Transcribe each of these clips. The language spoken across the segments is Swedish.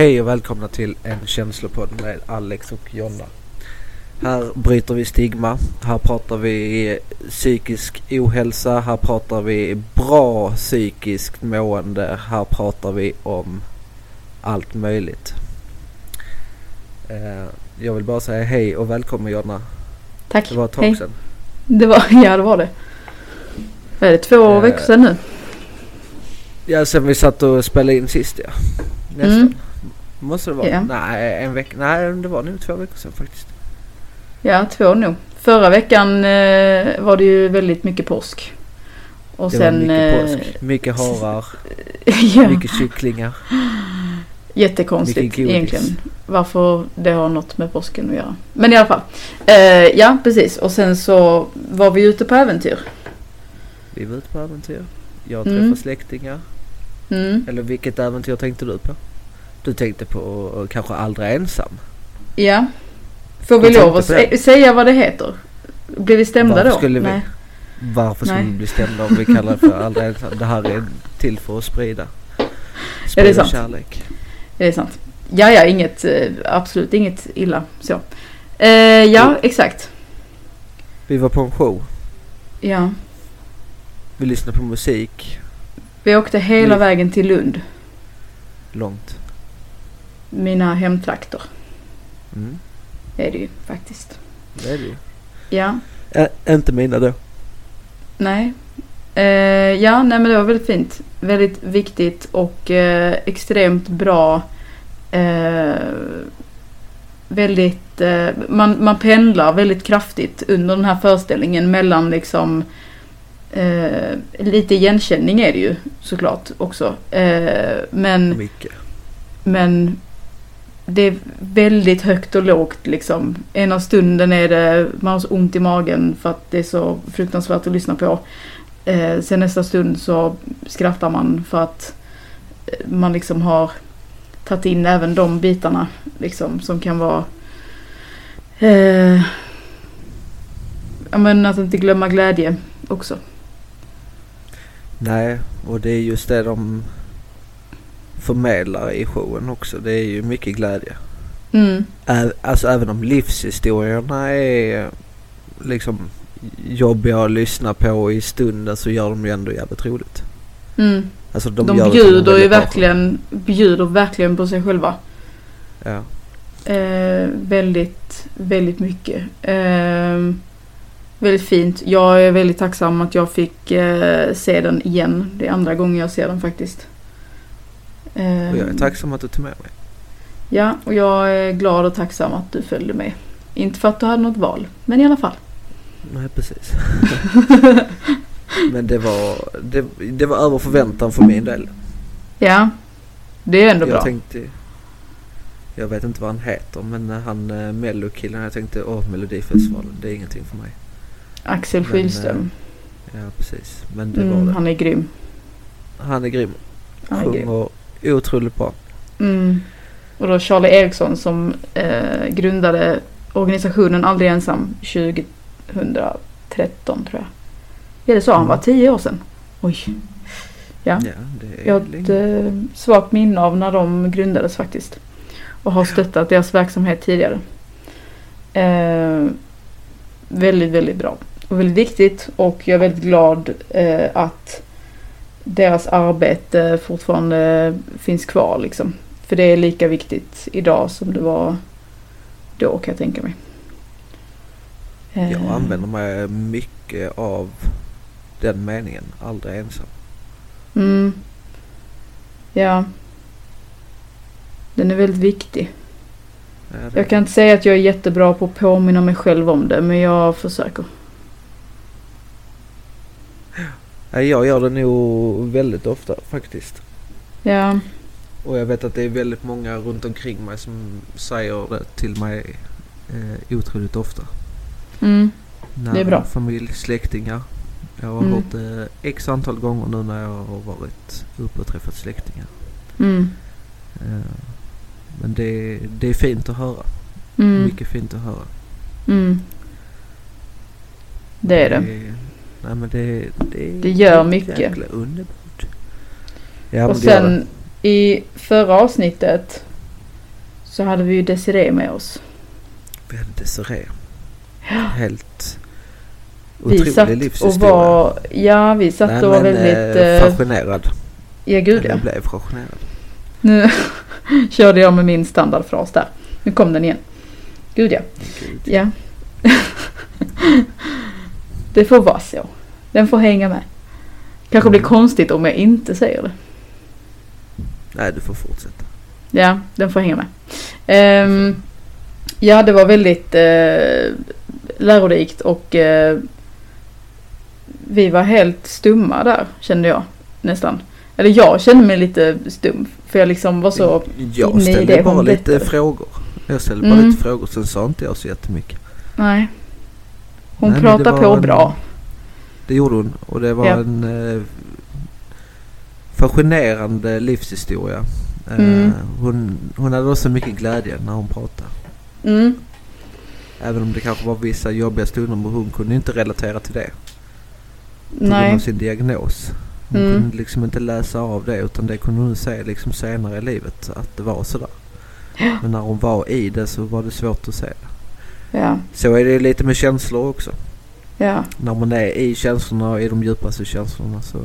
Hej och välkomna till en känslopodd med Alex och Jonna. Här bryter vi stigma. Här pratar vi psykisk ohälsa. Här pratar vi bra psykiskt mående. Här pratar vi om allt möjligt. Eh, jag vill bara säga hej och välkommen Jonna. Tack. Det var ett tag Hej. sedan. Det var, ja det var det. Vad är det, två Eh, veckor sedan nu? Ja, sen vi satt och spelade in sist ja. Nästan. Mm. Måste det vara? Ja. Nej, en vecka. Nej, det var nog två veckor sedan faktiskt. Ja, två nog. Förra veckan eh, var det ju väldigt mycket påsk. Och Det sen... var mycket eh, påsk. Mycket harar. ja, Mycket kycklingar. jättekonstigt egentligen. Varför det har något med påsken att göra. Men i alla fall. Eh, ja, precis. Och sen så var vi ute på äventyr. Vi var ute på äventyr. Jag Mm. träffade släktingar. Mm. Eller vilket äventyr tänkte du på? Du tänkte på kanske aldrig ensam. Ja. Får vi lov att sä- säga vad det heter? Blir vi stämda Varför då? skulle vi- Nej. Varför skulle Nej. vi bli stämda om vi kallar det för aldrig ensam? Det här är till för att sprida. det Sprida sant? kärlek. Det är sant. Ja, ja, inget, eh, absolut inget illa så. Eh, ja, exakt. Vi var på en show. Ja. Vi lyssnade på musik. Vi åkte hela Vi- vägen till Lund, Långt. Mina hemtrakter. Mm. är det ju faktiskt. Det är det ju. Ja, Ä- inte mina då. nej. Eh, ja, nej men det var väldigt fint. Väldigt viktigt och eh, extremt bra. Eh, väldigt, eh, man, man pendlar väldigt kraftigt under den här föreställningen mellan liksom eh, lite igenkänning är det ju såklart också. Eh, men Mycket. Men det är väldigt högt och lågt liksom. Ena stunden är det, man har så ont i magen för att det är så fruktansvärt att lyssna på. Eh, sen nästa stund så skrattar man för att eh, man liksom har tagit in även de bitarna liksom som kan vara eh, Ja men att inte glömma glädje också. Nej, och det är just det de förmedlar i showen också. Det är ju mycket glädje. Mm, Ä- Alltså även om livshistorierna är liksom jobbiga att lyssna på i stunden så gör de ju ändå jävligt roligt. mm. Alltså de, De, det bjuder ju verkligen, bjuder verkligen på sig själva. Ja. Eh, väldigt, väldigt mycket. Eh, väldigt fint. Jag är väldigt tacksam att jag fick eh, se den igen. Det är andra gången jag ser den faktiskt. Eh, Och jag är tacksam att du tog med mig. Ja, och jag är glad och tacksam att du följde med. Inte för att du hade något val, men i alla fall. Nej precis. Men det var, det, det var över förväntan för min del. Ja, det är ändå jag bra. tänkte, jag vet inte vad han heter men han eh, mellokillen jag tänkte åh melodifestivalen det är ingenting för mig. Axel Schylström. Ja precis. Men det Mm, var det. han är grym. Han är grym. Han är grym. Sjunger otroligt bra. Mm. Och då Charlie Eriksson som eh, grundade organisationen Aldrig Ensam 2013 tror jag. Ja det sa han Mm. var 10 år sedan. Oj. Ja, Ja, jag har ett eh, svagt minne av när de grundades faktiskt. Och har stöttat deras verksamhet tidigare. Eh, väldigt, väldigt bra. Och väldigt viktigt och jag är väldigt glad eh, att deras arbete fortfarande finns kvar liksom. För det är lika viktigt idag som det var då kan jag tänka mig. Jag Eh, använder mig mycket av den meningen. Aldrig ensam. Mm. Ja. Den är väldigt viktig. Ja, Jag kan inte säga att jag är jättebra på att påminna mig själv om det, men jag försöker. Ja, jag gör det nog väldigt ofta faktiskt. Ja, Och jag vet att det är väldigt många runt omkring mig som säger det till mig eh, otroligt ofta. mm, När Det är bra. Familj, släktingar. Jag har Mm. hört det x antal gånger nu när jag har varit uppe och träffat släktingar. mm, Eh, men det, det är fint att höra. mm, Mycket fint att höra. mm. Det är det. Nej men det, det, Det gör mycket. jäkla underbart. Ja, Och sen i förra avsnittet så hade vi ju Desiree med oss. Vi hade Desiree. Ja. Helt Vi otrolig satt och livshistoria. var, ja vi satt Nej, och var men, väldigt, eh, eh, fascinerad. ja gud ja. Jag blev fascinerad. Nu körde jag med min standardfras där. Nu kom den igen. Gud ja. Gud. Ja. det får vara så. Den får hänga med. Kanske blir Mm. konstigt om jag inte säger det. Nej, du får fortsätta. Ja, den får hänga med. Ehm, ja, det var väldigt uh, lärorikt och eh, vi var helt stumma där kände jag nästan. Eller jag kände mig lite stum för jag liksom var så Jag ställde bara lite frågor. Jag ställde bara Mm. lite frågor, sen sa inte jag så jättemycket. Nej. Hon Nej, pratar på en- bra. Det gjorde hon och det var Ja. en eh, fascinerande livshistoria. Eh, Mm. hon, hon hade också mycket glädje när hon pratade. Mm. Även om det kanske var vissa jobbiga stunder men hon kunde inte relatera till det. På grund av sin diagnos. Hon Mm. kunde liksom inte läsa av det utan det kunde hon se liksom senare i livet att det var sådär. Men när hon var i det så var det svårt att se det. Ja. Så är det lite med känslor också. Ja. När man är i känslorna, i de djupaste känslorna så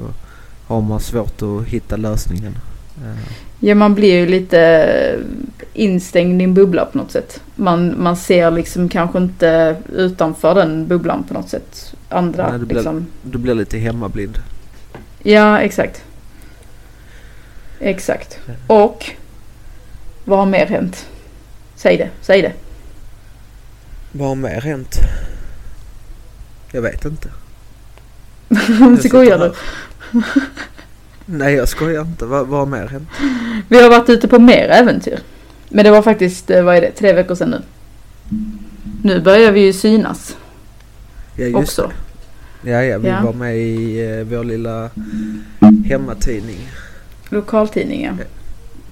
har man svårt att hitta lösningen. Eh, Ja, man blir ju lite instängd i en bubbla på något sätt. Man, man ser liksom kanske inte utanför den bubblan på något sätt. Andra Nej, det blir- liksom. Du blir lite hemmablind. Ja, exakt. Exakt. Och vad har mer hänt? Säg det, säg det. Vad har mer hänt? Jag vet inte. Skojar du? Nej jag skojar inte. Vad, vad har mer hänt? Vi har varit ute på mer äventyr. Men det var faktiskt, eh, vad är det, tre veckor sedan nu. Nu börjar vi ju synas Ja just också. det. Ja, ja vi Ja. var med i eh, vår lilla hemmatidning. Lokaltidningen.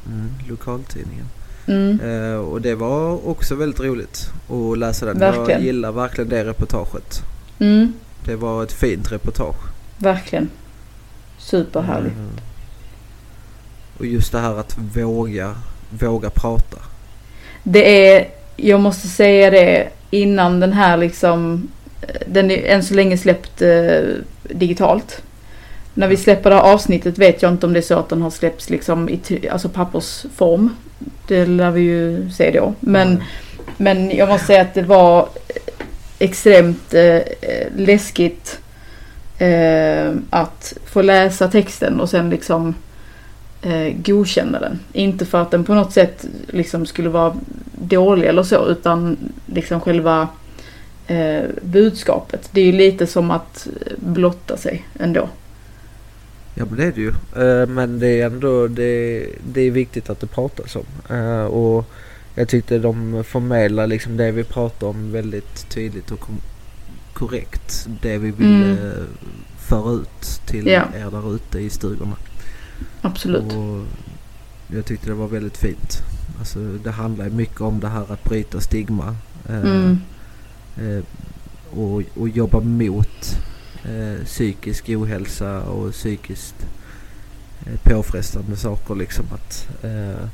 Mm, lokaltidningen. Mm. Eh, och det var också väldigt roligt att läsa den. Verkligen. Jag gillar verkligen det reportaget. Mm. Det var ett fint reportage. Verkligen. Superhärligt. Mm. Och just det här att våga, våga prata. Det är, jag måste säga det innan den här liksom, den är än så länge släppt eh, digitalt. När vi släpper det här avsnittet vet jag inte om det är så att den har släppts liksom i alltså pappersform. Det lär vi ju se då. Men, Mm. men jag måste säga att det var extremt eh, läskigt eh, att få läsa texten och sen liksom eh, godkänna den. Inte för att den på något sätt liksom skulle vara dålig eller så utan liksom själva eh, budskapet. Det är ju lite som att blotta sig ändå. Ja men det är det ju. Eh, men det är ändå det, det är viktigt att det pratas om. Eh, och jag tyckte de förmedlar liksom det vi pratar om väldigt tydligt och korrekt. Det vi ville Mm. mm. föra ut till Ja. er där ute i stugorna. Absolut. Och jag tyckte det var väldigt fint. Alltså det handlar mycket om det här att bryta stigma. eh, Mm. eh, och, och jobba mot eh, psykisk ohälsa och psykiskt eh, påfrestande saker. Liksom att eh,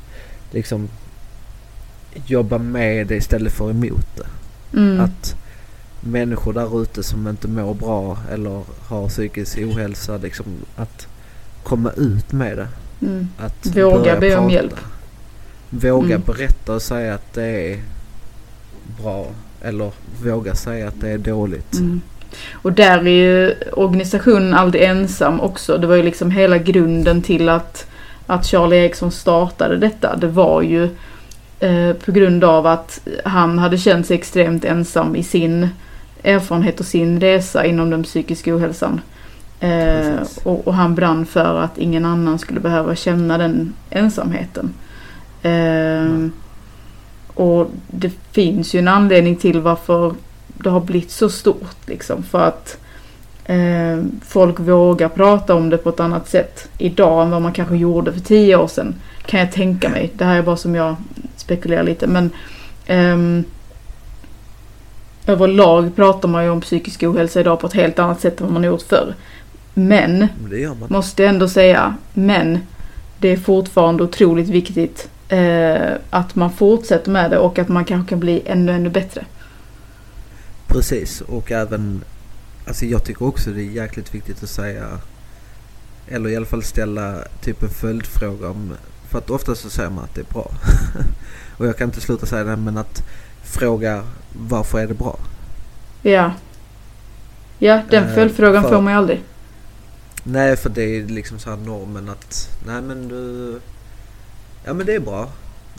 liksom jobba med det istället för emot det. Mm. Att människor där ute som inte mår bra eller har psykisk ohälsa liksom att komma ut med det. Mm. Att Våga be om hjälp. Våga Mm. berätta och säga att det är bra. Eller våga säga att det är dåligt. Mm. Och där är ju organisationen aldrig ensam också. Det var ju liksom hela grunden till att, att Charlie Eriksson startade detta. Det var ju eh, på grund av att han hade känt sig extremt ensam i sin erfarenhet och sin resa inom den psykiska ohälsan. Eh, och, och han brann för att ingen annan skulle behöva känna den ensamheten. Eh, och det finns ju en anledning till varför det har blivit så stort liksom. För att eh, folk vågar prata om det på ett annat sätt idag än vad man kanske gjorde för tio år sedan. Kan jag tänka mig. Det här är bara som jag spekulerar lite. Men ehm, överlag pratar man ju om psykisk ohälsa idag på ett helt annat sätt än vad man gjort förr. Men man. måste ändå säga, men det är fortfarande otroligt viktigt eh, att man fortsätter med det och att man kanske kan bli ännu, ännu bättre. Precis och även, alltså jag tycker också det är jäkligt viktigt att säga, eller i alla fall ställa typ en följdfråga om, för att ofta så säger man att det är bra. och jag kan inte sluta säga det men att fråga varför är det bra? Ja. Ja, den Eh, följdfrågan för- får man ju aldrig. Nej för det är liksom så här normen att, nej men du, ja men det är bra.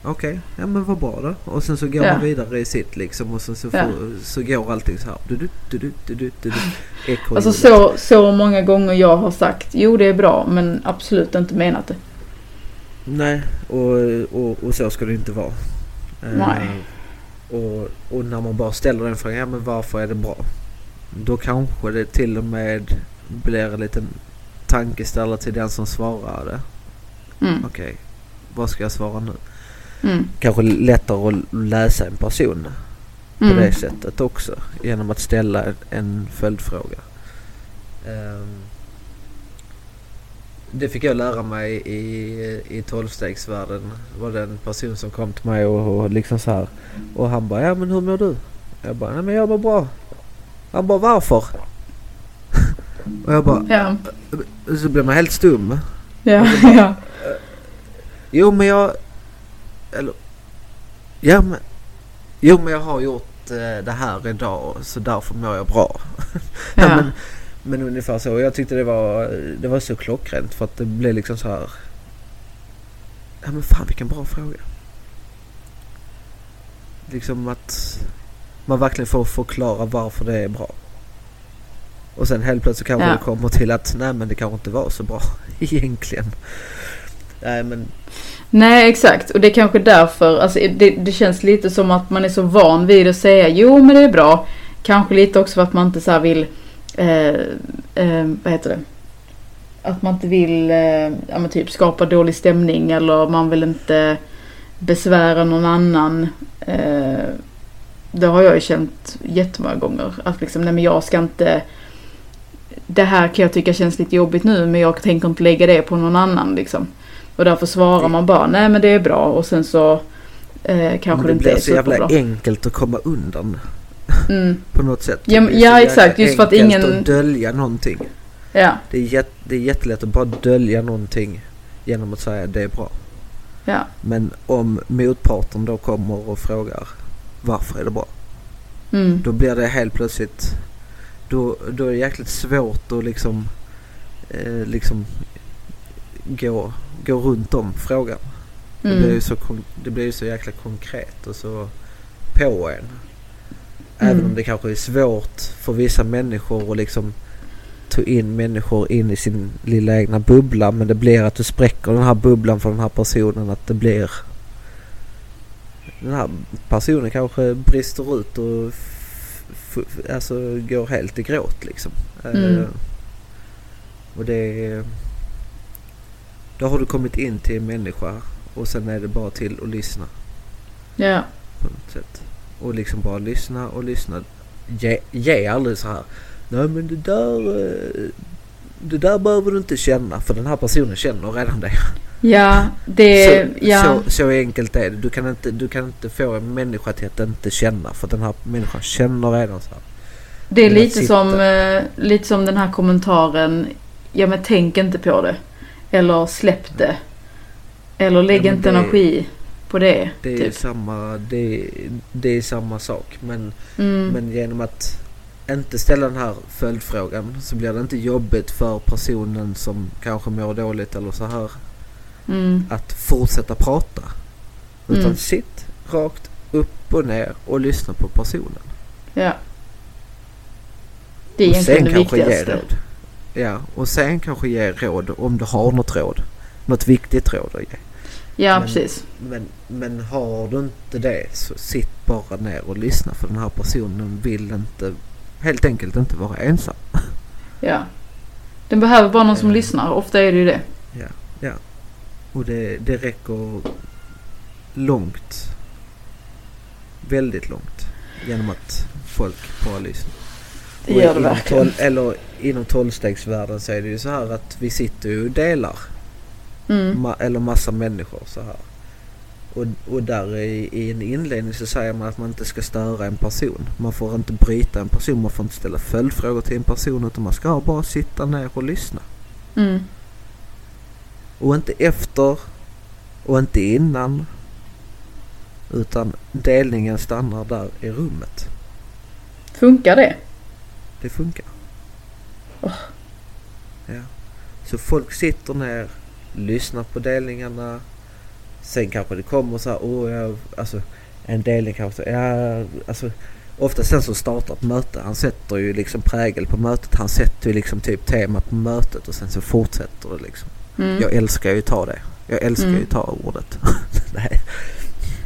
Okej, ja men vad bra då. Och sen så går Ja. man vidare i sitt liksom och sen så, Ja. får, så går allting så här. Du, du, du, du, du, du, du, du, Alltså så, så många gånger jag har sagt jo det är bra men absolut inte menat det. Nej, och, och, och så ska det inte vara. Eh, Nej. och, och när man bara ställer den frågan, ja men varför är det bra? Då kanske det till och med blir en liten tankeställare till den som svarar det. Mm. Okej, vad ska jag svara nu? Mm. Kanske lättare att läsa en person på Mm. det sättet också. Genom att ställa en följdfråga. Ehm, det fick jag lära mig i, i tolvstegsvärlden. Det var det en person som kom till mig och, och liksom så här. Och han bara, ja men hur mår du? Jag bara, nej men jag mår bra. Han bara, varför? och jag bara, Ja, så blev man helt stum. ja, ja. Jo men jag... Eller... Ja men... Jo men jag har gjort eh, det här idag så därför mår jag bra. ja. ja. men, men ungefär så. Jag tyckte det var, det var så klockrent för att det blev liksom så här... Ja men fan vilken bra fråga. Liksom att man verkligen får förklara varför det är bra. Och sen helt plötsligt kanske Ja. det kommer till att nej men det kanske inte var så bra egentligen. Nej men Nej exakt och det är kanske därför, alltså det, det känns lite som att man är så van vid att säga jo men det är bra. Kanske lite också för att man inte så här vill, eh, eh, vad heter det? Att man inte vill, eh, ja men typ skapa dålig stämning eller man vill inte besvära någon annan. Eh, det har jag ju känt jättemånga gånger. Att liksom, nej men jag ska inte det här kan jag tycka känns lite jobbigt nu men jag tänker inte lägga det på någon annan liksom. Och därför svarar man bara nej men det är bra och sen så eh, kanske det det inte blir är så jävla superbra. enkelt att komma undan Mm, på något sätt. Ja, Det blir ja, exakt, just för att ingen- att dölja någonting. ja, Det är, jätt, det är jättelätt att bara dölja någonting genom att säga det är bra. ja, Men om motparten då kommer och frågar varför är det bra? mm, Då blir det helt plötsligt, då, då är det jäkligt svårt att liksom, eh, liksom gå, gå runt om frågan. Det, blir ju mm, så, det blir ju så jäkla konkret och så på en. Även Mm. om det kanske är svårt för vissa människor att liksom ta in människor in i sin lilla egna bubbla. Men det blir att du spräcker den här bubblan för den här personen. Att det blir... Den här personen kanske brister ut och alltså går helt i gråt liksom. Mm. Eh, och det är... Då har du kommit in till en människa och sen är det bara till att lyssna ja, på något sätt. Och liksom bara lyssna och lyssna. Ge, ge aldrig så här. Nej men det där, eh, det där behöver du inte känna för den här personen känner redan det. ja, det, så, ja, så, så enkelt är det. Du kan, inte, du kan inte få en människa till att inte känna för den här människan känner redan så här. det är lite sitta- som, eh, lite som den här kommentaren, ja men tänk inte på det. Eller släpp det. Eller lägg Ja, inte det- energi på det. Det är typ. samma, det, det är samma sak men, Mm, men genom att inte ställa den här följdfrågan så blir det inte jobbigt för personen som kanske mår dåligt eller så här mm, att fortsätta prata. Utan Mm. sitt rakt upp och ner och lyssna på personen. ja. Det är och egentligen det kanske ge viktigaste. råd. Ja, och sen kanske ge råd om du har något råd. Något viktigt råd att ge. Ja, Men- precis. Men, men har du inte det så sitt bara ner och lyssna för den här personen vill inte helt enkelt inte vara ensam. Ja. Den behöver bara någon som Eh. lyssnar. Ofta är det ju det. Och det, det räcker långt. Väldigt långt. Genom att folk bara lyssnar. Det gör det verkligen. eller inom tolvstegsvärlden så är det ju så här att vi sitter ju och delar. Mm. Ma- eller massa människor så här. Och, och där i, i en inledning så säger man att man inte ska störa en person. Man får inte bryta en person, man får inte ställa följdfrågor till en person utan man ska bara sitta ner och lyssna. Mm. Och inte efter och inte innan. Utan delningen stannar där i rummet. Funkar det? Det funkar. Ja. Så folk sitter ner, lyssnar på delningarna. Sen kanske det kommer så här, åh, jag, alltså en delning kanske, ja, alltså ofta sen som startar ett möte, han sätter ju liksom prägel på mötet. Han sätter ju liksom typ tema på mötet och sen så fortsätter det liksom. Mm. Jag älskar ju att ta det. Jag älskar ju Mm. att ta ordet. Nej.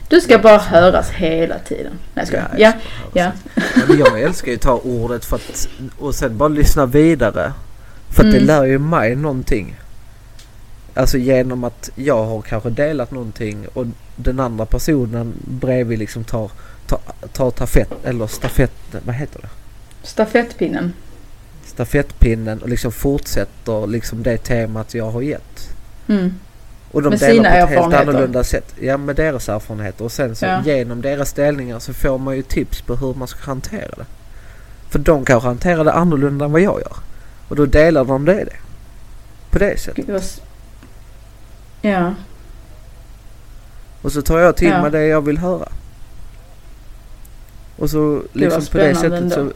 Du ska bara höras hela tiden. Nej, Ja, jag Ja, ska ja. Ja, men jag älskar ju att ta ordet för att, och sen bara lyssna vidare. För att det Mm. lär ju mig någonting. Alltså genom att jag har kanske delat någonting och den andra personen bredvid liksom tar, tar, tar stafett, eller stafett, vad heter det? Stafettpinnen. Stafettpinnen och liksom fortsätter liksom det temat jag har gett. Mm. Och de Med delar sina på ett helt annorlunda sätt. Ja, med deras erfarenheter. Och sen så Ja. genom deras delningar så får man ju tips på hur man ska hantera det. För de kanske hanterar det annorlunda än vad jag gör. Och då delar de det. det. På det sättet. Gud, Ja. Och så tar jag till Ja. mig det jag vill höra. Och så liksom på det sättet så,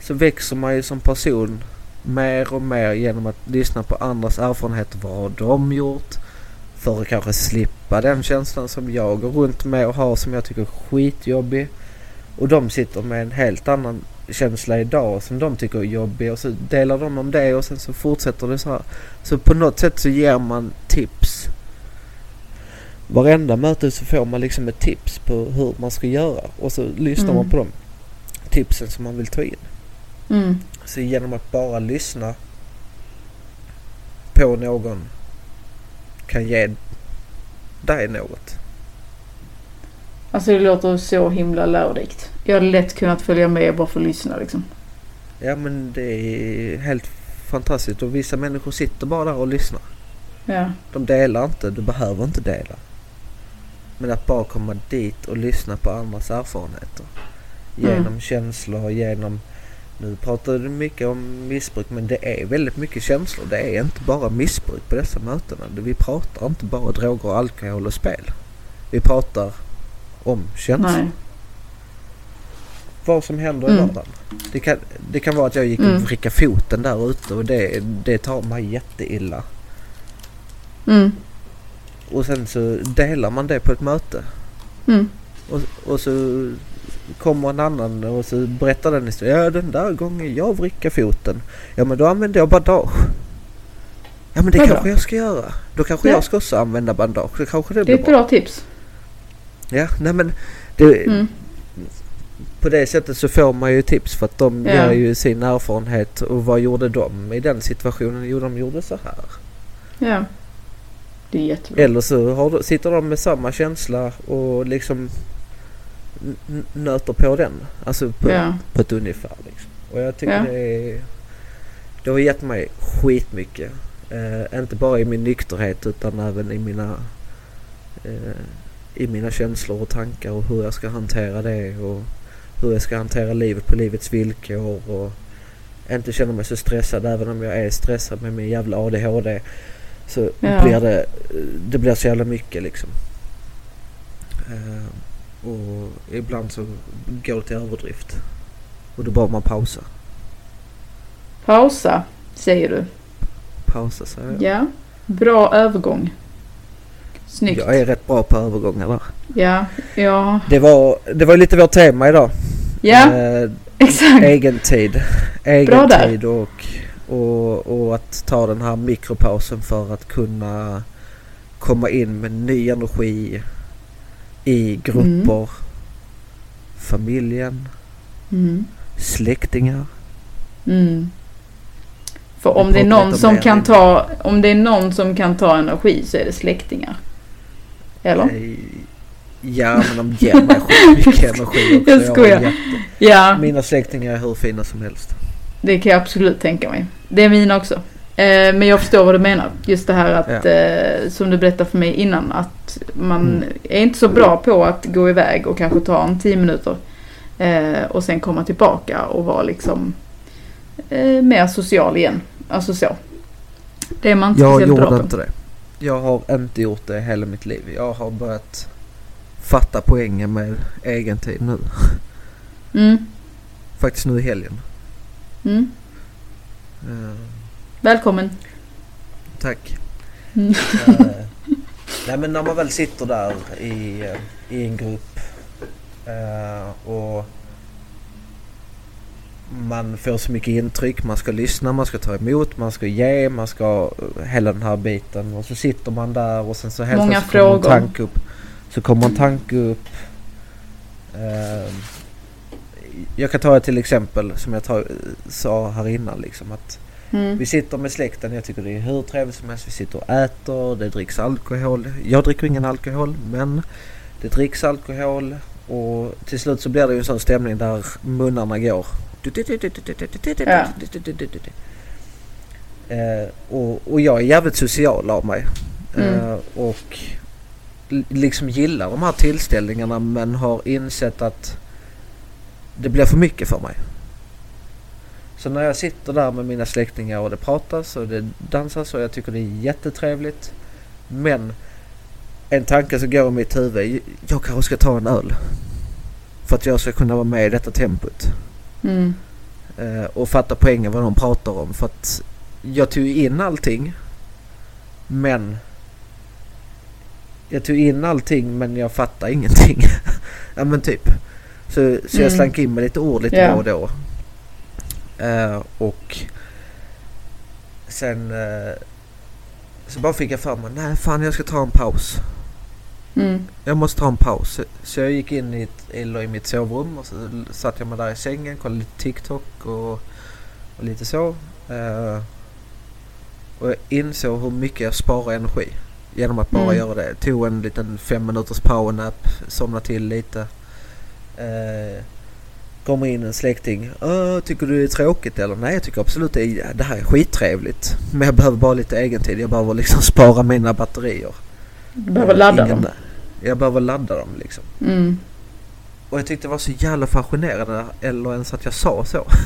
så växer man ju som person mer och mer genom att lyssna på andras erfarenheter. Vad har de gjort? För att kanske slippa den känslan som jag går runt med och har som jag tycker är skitjobbig. Och de sitter med en helt annan känsla idag som de tycker är jobbig och så delar de om det och sen så fortsätter det så här. Så på något sätt så ger man tips. Varenda möte så får man liksom ett tips på hur man ska göra och så lyssnar Mm. man på de tipsen som man vill ta in. Mm. Så genom att bara lyssna på någon kan ge dig något. Alltså det låter så himla lärorikt. Jag hade lätt kunnat följa med bara för att lyssna liksom. Ja men det är helt fantastiskt och vissa människor sitter bara där och lyssnar. Ja. De delar inte, du behöver inte dela. Men att bara komma dit och lyssna på andras erfarenheter. Genom Mm. känslor, genom... Nu pratar du mycket om missbruk men det är väldigt mycket känslor. Det är inte bara missbruk på dessa mötena. Vi pratar inte bara droger, alkohol och spel. Vi pratar om känslor. Nej. Vad som händer i Mm. vardagen. Det kan, det kan vara att jag gick Mm. och vrickade foten där ute och det, det tar mig jätteilla. Mm. Och sen så delar man det på ett möte. Mm. Och, och så kommer en annan och så berättar den historien. Ja den där gången jag vrickade foten. Ja men då använde jag bandage. Ja men det Vadå? kanske jag ska göra. Då kanske Ja. jag ska också använda bandage. Det kanske det Det är ett bra. tips. Ja nej men det, Mm. på det sättet så får man ju tips för att de Ja. ger ju sin erfarenhet. Och vad gjorde de i den situationen? Jo de gjorde så här. Ja. Det är jättebra. Eller så har, sitter de med samma känsla och liksom nöter på den. Alltså på, Ja. på ett ungefär. Liksom. Och jag tycker Ja. det är... Det har gett mig skitmycket. Eh, inte bara i min nykterhet utan även i mina... Eh, I mina känslor och tankar och hur jag ska hantera det och hur jag ska hantera livet på livets villkor och inte känna mig så stressad även om jag är stressad med min jävla ADHD. Så Ja. blir det, det blir så jävla mycket liksom. Eh, och ibland så går det till överdrift. Och då behöver man pausa. Pausa, säger du. Pausa säger jag. Ja. Bra övergång. Snyggt. Jag är rätt bra på övergångar där. Ja. Ja. Det var, det var lite vårt tema idag. Ja, Eh, exakt. egen tid. Bra Egen där. tid och, och, och att ta den här mikropausen för att kunna komma in med ny energi i grupper, familjen, Mm. släktingar. Mm. För om det är någon som kan ta, om det är någon som kan ta energi så är det släktingar. Eller? Ja, men de ger mig skitmycket energi också. Jag skojar. Ja, Mina släktingar är hur fina som helst. det kan jag absolut tänka mig. Det är mina också. Eh, men jag förstår vad du menar. Just det här att, Ja. eh, som du berättade för mig innan, att man Mm. är inte så bra på att gå iväg och kanske ta en tio minuter. Eh, och sen komma tillbaka och vara liksom mer social igen. Alltså så. Det är man inte Jag speciellt bra gjorde på. inte det. Jag har inte gjort det hela mitt liv. Jag har börjat fatta poängen med egen tid nu. Mm, Faktiskt nu i helgen. mm. Eh, Välkommen. tack. Mm. Eh, nej men när man väl sitter där i, eh, i en grupp eh, och man får så mycket intryck. Man ska lyssna, man ska ta emot, man ska ge, man ska hela den här biten. Och så sitter man där och sen så helt Många plötsligt kommer en tanke upp. Så kommer en tanke upp. Jag kan ta ett till exempel som jag tar, sa här innan liksom att Mm. vi sitter med släkten, jag tycker det är hur trevligt som helst. Vi sitter och äter, det dricks alkohol. Jag dricker ingen alkohol men det dricks alkohol och till slut så blir det ju en sån stämning där munnarna går. Ja. Eh, och, och jag är jävligt social av mig. Eh, Mm. och liksom gillar de här tillställningarna men har insett att det blir för mycket för mig. Så när jag sitter där med mina släktingar och det pratas och det dansas och jag tycker det är jättetrevligt. Men en tanke som går i mitt huvud, jag kanske ska ta en öl. För att jag ska kunna vara med i detta tempot. Mm. Eh, och fatta poängen vad de pratar om. För att jag tog in allting. Men jag tog in allting men jag fattar ingenting. ja men typ. Så, så jag Mm. slank in med lite ord lite Ja. då och då. Eh, och sen eh, så bara fick jag för mig, nej fan jag ska ta en paus. Mm. Jag måste ta en paus. Så jag gick in i, ett, eller i mitt sovrum och så satt jag mig där i sängen, kollade lite TikTok och, och lite så. Eh, och jag insåg hur mycket jag sparar energi genom att bara Mm. göra det. Tog en liten fem minuters powernap, somnade till lite. Eh, kommer in en släkting. "Åh, tycker du det är tråkigt eller? Nej jag tycker absolut det, är, det här är skittrevligt. Men jag behöver bara lite egen tid. Jag behöver liksom spara mina batterier. Du behöver ladda Ingen- dem. Jag behöver ladda dem liksom. Mm. Och jag tyckte det var så jävla fascinerande eller ens att jag sa så.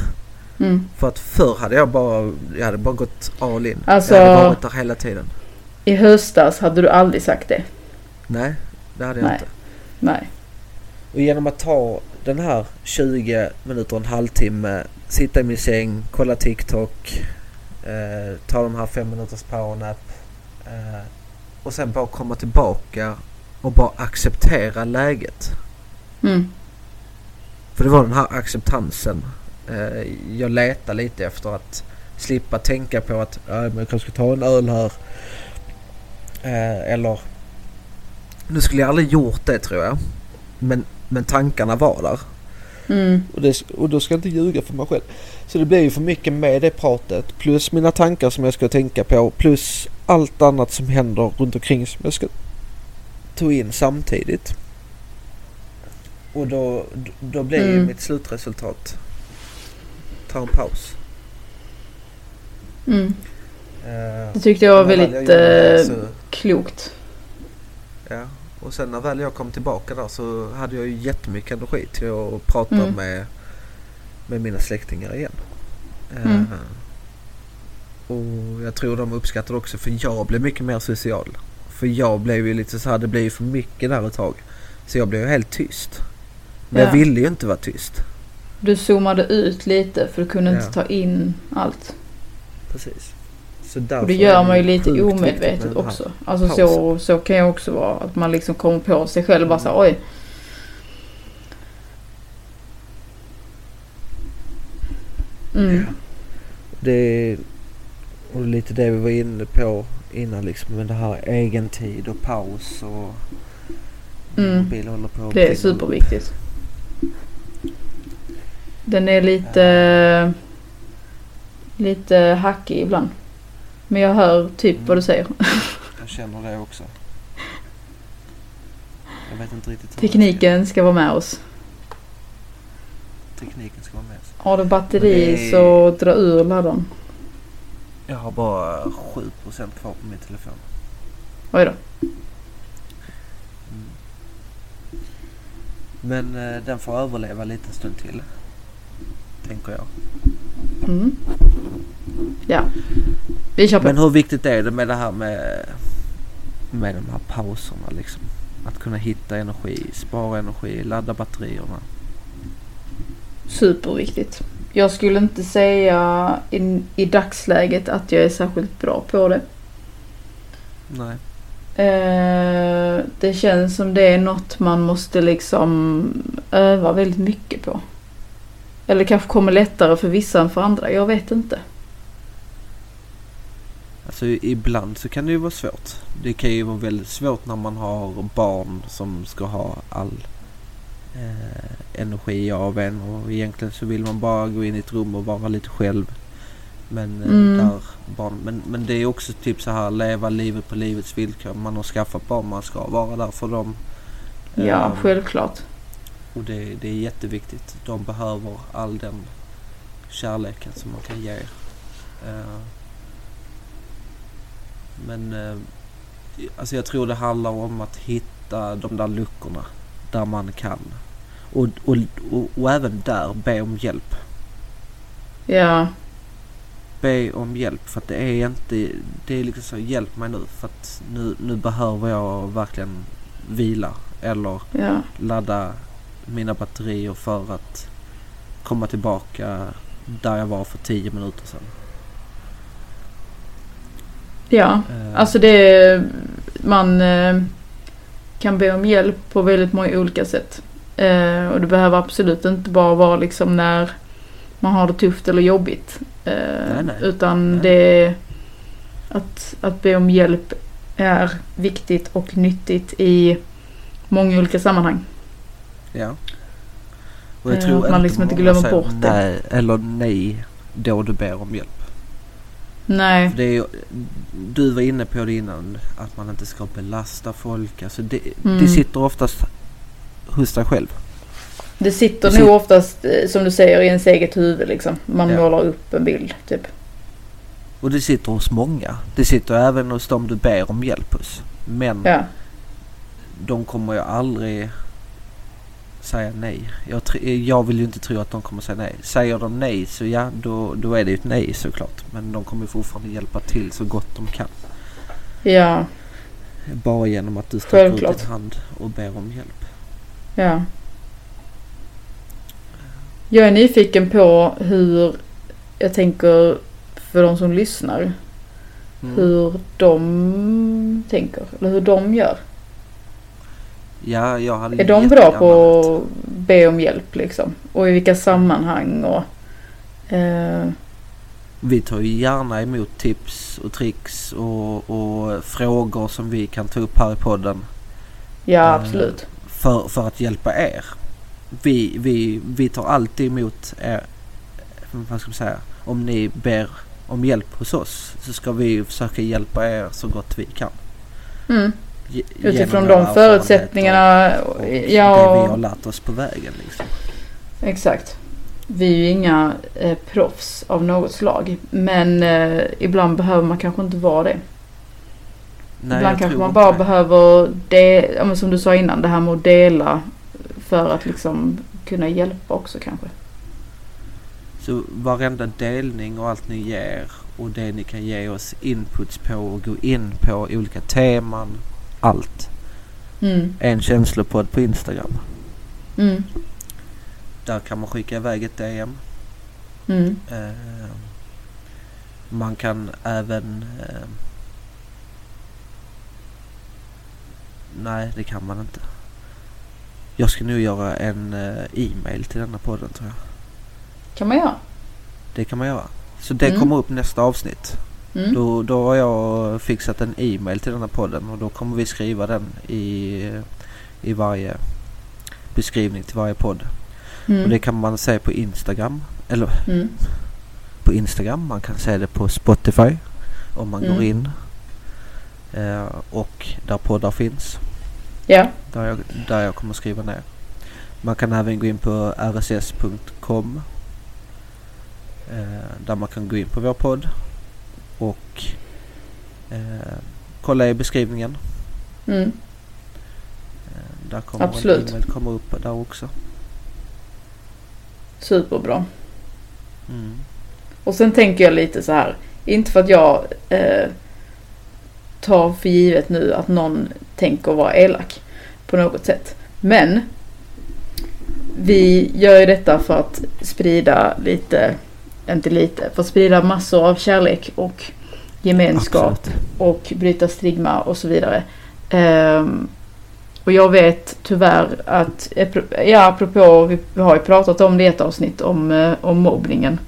Mm. För att förr hade jag bara, jag hade bara gått all in. Alltså- Jag hade varit där hela tiden. I höstas hade du aldrig sagt det. Nej, det hade jag Nej. inte. Nej. Och genom att ta den här 20 minuter, en halvtimme, sitta i min säng, kolla TikTok, eh, ta de här fem minuters powernap eh, och sen bara komma tillbaka och bara acceptera läget. Mm. För det var den här acceptansen. Eh, jag letade lite efter att slippa tänka på att "Ja, men jag kanske ska ta en öl här. Eh, eller... Nu skulle jag aldrig gjort det tror jag. Men, men tankarna var där. Mm. Och, det, och då ska jag inte ljuga för mig själv. Så det blir ju för mycket med det pratet. Plus mina tankar som jag ska tänka på. Plus allt annat som händer runt omkring som jag ska ta in samtidigt. Och då, då blir ju Mm. mitt slutresultat ta en paus. Mm. Eh, Det tyckte jag var väldigt jag så- klokt. Ja, och sen när väl jag kom tillbaka där så hade jag ju jättemycket energi till att prata Mm. med, med mina släktingar igen. Mm. och jag tror de uppskattade också för jag blev mycket mer social. För jag blev ju lite så här, det blev ju för mycket där ett tag. Så jag blev ju helt tyst. Men Ja. jag ville ju inte vara tyst. Du zoomade ut lite för du kunde Ja. inte ta in allt. Precis. Så Och det gör man ju lite omedvetet också. Alltså så, pausen. så kan jag också vara. Att man liksom kommer på sig själv bara så här, oj. Mm. Det är och lite det vi var inne på innan liksom. Men det här egen tid och paus och Mm. mobil håller på Det är superviktigt. Den är lite, lite hackig ibland. Men jag hör typ vad du säger. Jag känner det också. Jag vet inte riktigt Tekniken ska vara med oss. tekniken ska vara med. Har du batteri är- så dra ur laddaren. Jag har bara 7% kvar på min telefon. Oj då. Mm. Men eh, den får överleva lite stund till. Tänker jag. Mm. Ja. Vi på. Men hur viktigt är det med det här med, med de här pauserna liksom? Att kunna hitta energi, spara energi, ladda batterierna. Superviktigt. Jag skulle inte säga i, i dagsläget att jag är särskilt bra på det. Nej. Eh, det känns som det är något man måste liksom öva väldigt mycket på. Eller kanske kommer lättare för vissa än för andra. Jag vet inte. Alltså ibland så kan det ju vara svårt. Det kan ju vara väldigt svårt när man har barn som ska ha all eh, energi av en och egentligen så vill man bara gå in i ett rum och vara lite själv. Men, eh, Mm. där barn, men, men det är också typ så här leva livet på livets villkor. Man har skaffat barn, man ska vara där för dem. Ja, Ehm, självklart. Och det, det är jätteviktigt. De behöver all den kärleken som man kan ge. Eh, Men eh, alltså jag tror det handlar om att hitta de där luckorna där man kan. Och, och, och, och även där be om hjälp. Ja, Be om hjälp för att det är inte, det är liksom så hjälp mig nu för att nu, nu behöver jag verkligen vila eller ja, ladda mina batterier för att komma tillbaka där jag var för 10 minuter sedan. Ja. Eh, Alltså det, man eh, kan be om hjälp på väldigt många olika sätt. Eh, och det behöver absolut inte bara vara liksom när man har det tufft eller jobbigt. Nej, nej. Utan Nej. det är att, att be om hjälp är viktigt och nyttigt i många olika sammanhang. ja. Och eh, att man liksom inte glömmer bort det. nej eller nej då du ber om hjälp. Nej, För det är, ju- du var inne på det innan att man inte ska belasta folk. Alltså det, Mm. det sitter oftast hos dig själv. det sitter Det nog sit- oftast eh, som du säger i ens eget huvud liksom. Man Ja. målar upp en bild typ. Och det sitter hos många. Det sitter även hos dem du ber om hjälp hos. Men Ja, de kommer ju aldrig säga nej. Jag, jag vill ju inte tro att de kommer säga nej. Säger de nej så ja, då, då är det ju ett nej såklart. Men de kommer fortfarande hjälpa till så gott de kan. ja, Bara genom att du sträcker ut din hand och ber om hjälp. ja. Jag är nyfiken på hur, jag tänker för de som lyssnar, Mm. hur de tänker. Eller hur de gör. Ja, jag hade Är de bra på att be om hjälp liksom? Och i vilka sammanhang och... Eh, Vi tar ju gärna emot tips och tricks och, och frågor som vi kan ta upp här i podden. ja, Eh, absolut. För, för att hjälpa er. Vi, vi, vi tar alltid emot er, vad ska man säga, om ni ber om hjälp hos oss så ska vi försöka hjälpa er så gott vi kan. Mm. Utifrån de förutsättningarna. och det vi Ja, har lärt oss på vägen liksom. exakt. Vi är ju inga eh, proffs av något slag. Men eh, ibland behöver man kanske inte vara det. Nej, ibland kanske man bara det. behöver ja, men som du sa innan, det här med att dela för att liksom kunna hjälpa också kanske. Så varenda delning och allt ni ger och det ni kan ge oss inputs på och gå in på olika teman. Allt. Mm. En känslopodd på Instagram. Mm. Där kan man skicka iväg ett DM. Mm. Eh, man kan även... Eh, nej, det kan man inte. Jag ska nu göra en eh, e-mail till denna podden tror jag. Kan man göra. Det kan man göra. Så det Mm. kommer upp nästa avsnitt. Mm. Då, då har jag fixat en e-mail till denna podden och då kommer vi skriva den i, i varje beskrivning till varje podd. Och det Mm. kan man se på Instagram. Eller Mm. på Instagram. Man kan se det på Spotify om man Mm. går in. Eh, och där poddar finns. Ja. Där jag, där jag kommer skriva ner. Man kan även gå in på rss.com. Eh, där man kan gå in på vår podd. Och eh, kolla i beskrivningen. Mm. Eh, där kommer Absolut. en komma upp där också. Superbra. Mm. Och sen tänker jag lite så här. Inte för att jag eh, tar för givet nu att någon tänker vara elak på något sätt. Men vi gör ju detta för att sprida lite, inte lite, för att sprida massor av kärlek och gemenskap Absolut. och bryta stigma och så vidare. Ehm, och jag vet tyvärr att, ja apropå, vi har ju pratat om det i ett avsnitt om, eh, om mobbningen.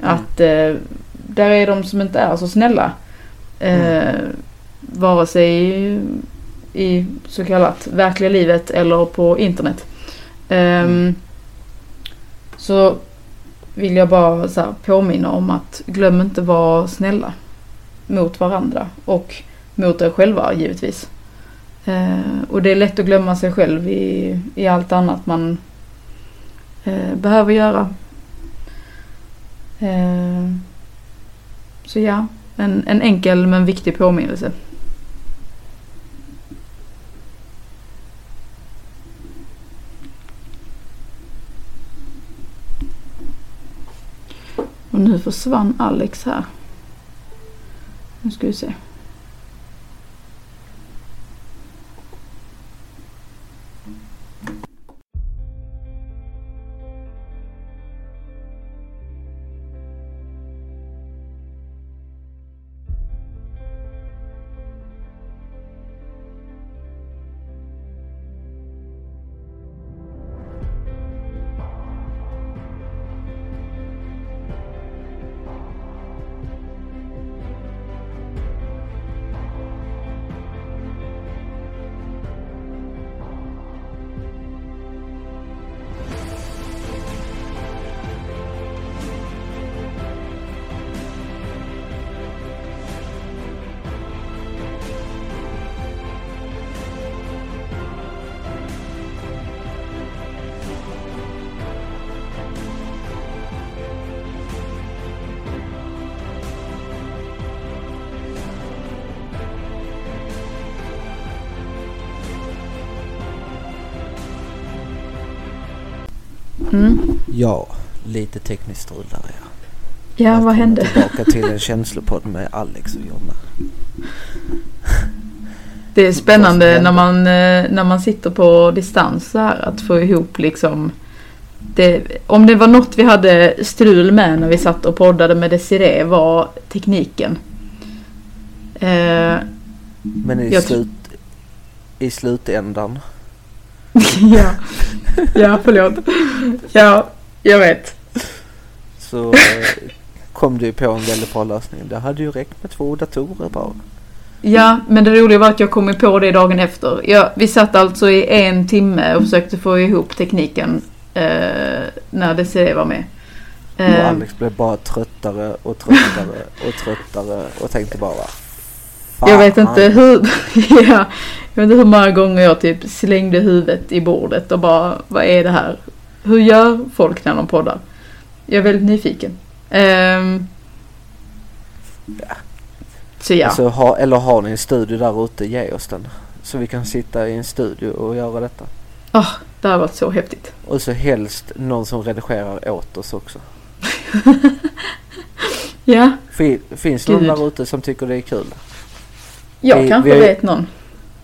Mm. Att eh, där är de som inte är så snälla. Eh, Vare sig i, i så kallat verkliga livet eller på internet. Ehm, Mm. Så vill jag bara så här, påminna om att glöm inte vara snälla mot varandra och mot er själva givetvis. Eh, och det är lätt att glömma sig själv i, i allt annat man eh, behöver göra. Eh, så ja, en, en enkel men viktig påminnelse. Nu försvann Alex här. Nu ska vi se. Ja, lite tekniskt strul där ja. Ja, vad hände? tillbaka till en känslopodd med Alex och Jonna. Det är spännande när man, eh, när man sitter på distans så här att få ihop liksom det, om det var något vi hade strul med när vi satt och poddade med Desiree var tekniken. Eh, Men i, slut, i slutändan ja. ja, förlåt. Ja, jag vet. så eh, kom du på en väldigt bra lösning. Det hade ju räckt med två datorer bara. Ja, men det roliga var att jag kom på det dagen efter. Ja, vi satt alltså i en timme och försökte få ihop tekniken eh, när Desiree var med. Och Eh, Alex blev bara tröttare och tröttare och tröttare och tänkte bara "Fan." Jag vet inte hur, ja, jag vet inte hur många gånger jag typ slängde huvudet i bordet och bara, vad är det här? Hur gör folk när de poddar? Jag är väldigt nyfiken. Ehm, Ja. Så ja, Så ha, eller har ni en studio där ute, ge oss den. Så vi kan sitta i en studio och göra detta. det har varit så häftigt. Och så helst någon som redigerar åt oss också. Ja, Fin, finns det någon där ute som tycker det är kul? jag Vi- kanske vi vet någon.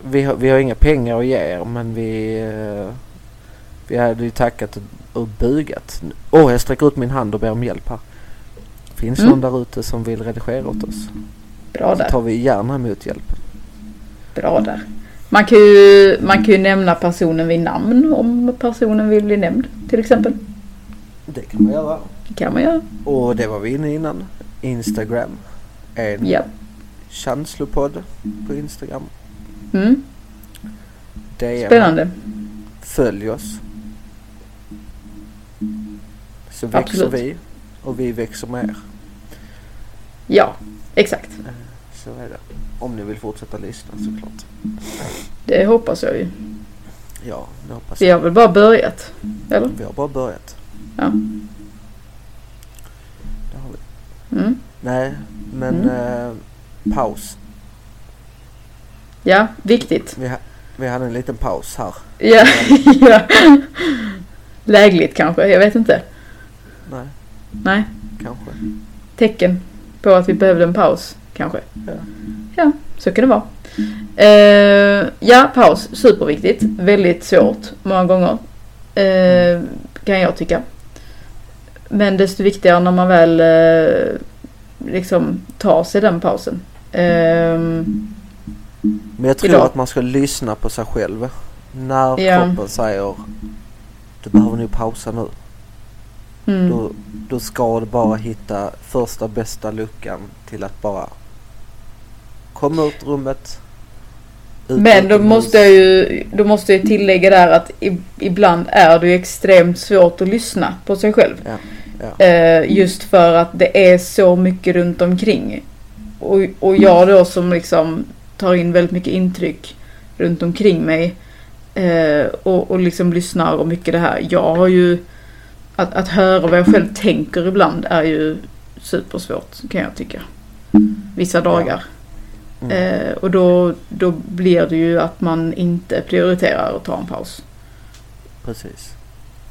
Vi har, vi har inga pengar att ge er men vi, eh, vi hade ju tackat och, och bugat. Åh, oh, jag sträcker ut min hand och ber om hjälp här. Finns Mm. någon där ute som vill redigera åt oss? Bra Så där, tar vi gärna emot hjälp. bra där. Man kan, ju, man kan ju nämna personen vid namn om personen vill bli nämnd till exempel. Det kan man göra. Det kan man göra. Och det var vi inne innan. Instagram. En Ja. känslopodd på Instagram. Mm. Spännande. Följ oss. Så växer Absolut. vi och vi växer med er. Ja, exakt. Så är det. Om ni vill fortsätta lyssna såklart. Det hoppas jag ju. Ja, det hoppas Vi jag. har väl bara börjat? Eller? Vi har bara börjat. Ja. Det har vi. Mm. Nej, Men Mm. eh, paus. Ja, viktigt. Vi, ha, vi hade en liten paus här. Ja, ja. Lägligt kanske, jag vet inte. Nej, Nej, kanske. tecken på att vi behövde en paus kanske. Ja. Ja, så kan det vara. Eh, ja, paus. Superviktigt. Väldigt svårt många gånger. Eh, kan jag tycka. Men desto viktigare när man väl eh, liksom tar sig den pausen. Eh, Men jag tror Idag. att man ska lyssna på sig själv. När Ja. kroppen säger du behöver nu pausa nu. Mm, Då, då ska du bara hitta första bästa luckan till att bara komma ut rummet. ut Men då måste jag ju då måste jag tillägga där att ibland är det ju extremt svårt att lyssna på sig själv. Ja, ja. Eh, just för att det är så mycket runt omkring. Och, och jag då som liksom tar in väldigt mycket intryck runt omkring mig. Eh, och, och liksom lyssnar och mycket det här. Jag har ju att, att höra vad jag själv tänker ibland är ju supersvårt kan jag tycka. Vissa dagar. Mm. Eh, och då, då blir det ju att man inte prioriterar att ta en paus. Precis.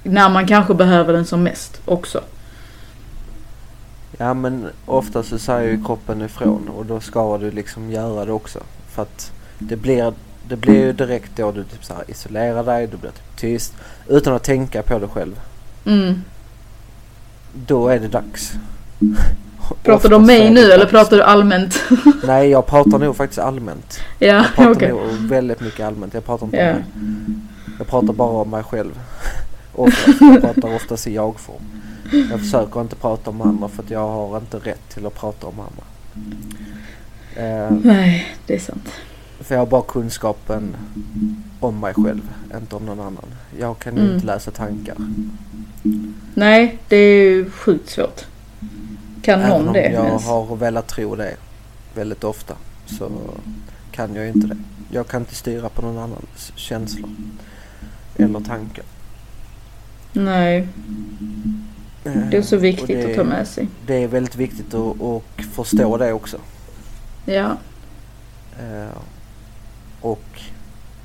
När man kanske behöver den som mest också. Ja men ofta så säger ju kroppen ifrån och då ska du liksom göra det också. För att det blir, det blir ju direkt då du typ så isolerar dig, du blir typ tyst utan att tänka på det själv. Mm. Då är det dags. Pratar du om mig nu eller pratar du allmänt? Nej jag pratar nog faktiskt allmänt. ja, Jag pratar okej. nog väldigt mycket allmänt. Jag pratar inte mig. Jag pratar bara om mig själv. Oftast. Jag pratar oftast i jag-form. Jag försöker inte prata om andra för att jag har inte rätt till att prata om andra. Eh, Nej, det är sant. för jag har bara kunskapen om mig själv, inte om någon annan. Jag kan Mm. inte läsa tankar. Nej, det är ju sjukt svårt. Kan Även någon det jag ens? har velat tro det väldigt ofta så kan jag inte det. Jag kan inte styra på någon annans känslor eller tankar. Nej, det är så Eh, viktigt det- att ta med sig. Det är väldigt viktigt att, att förstå det också. Ja, Eh, och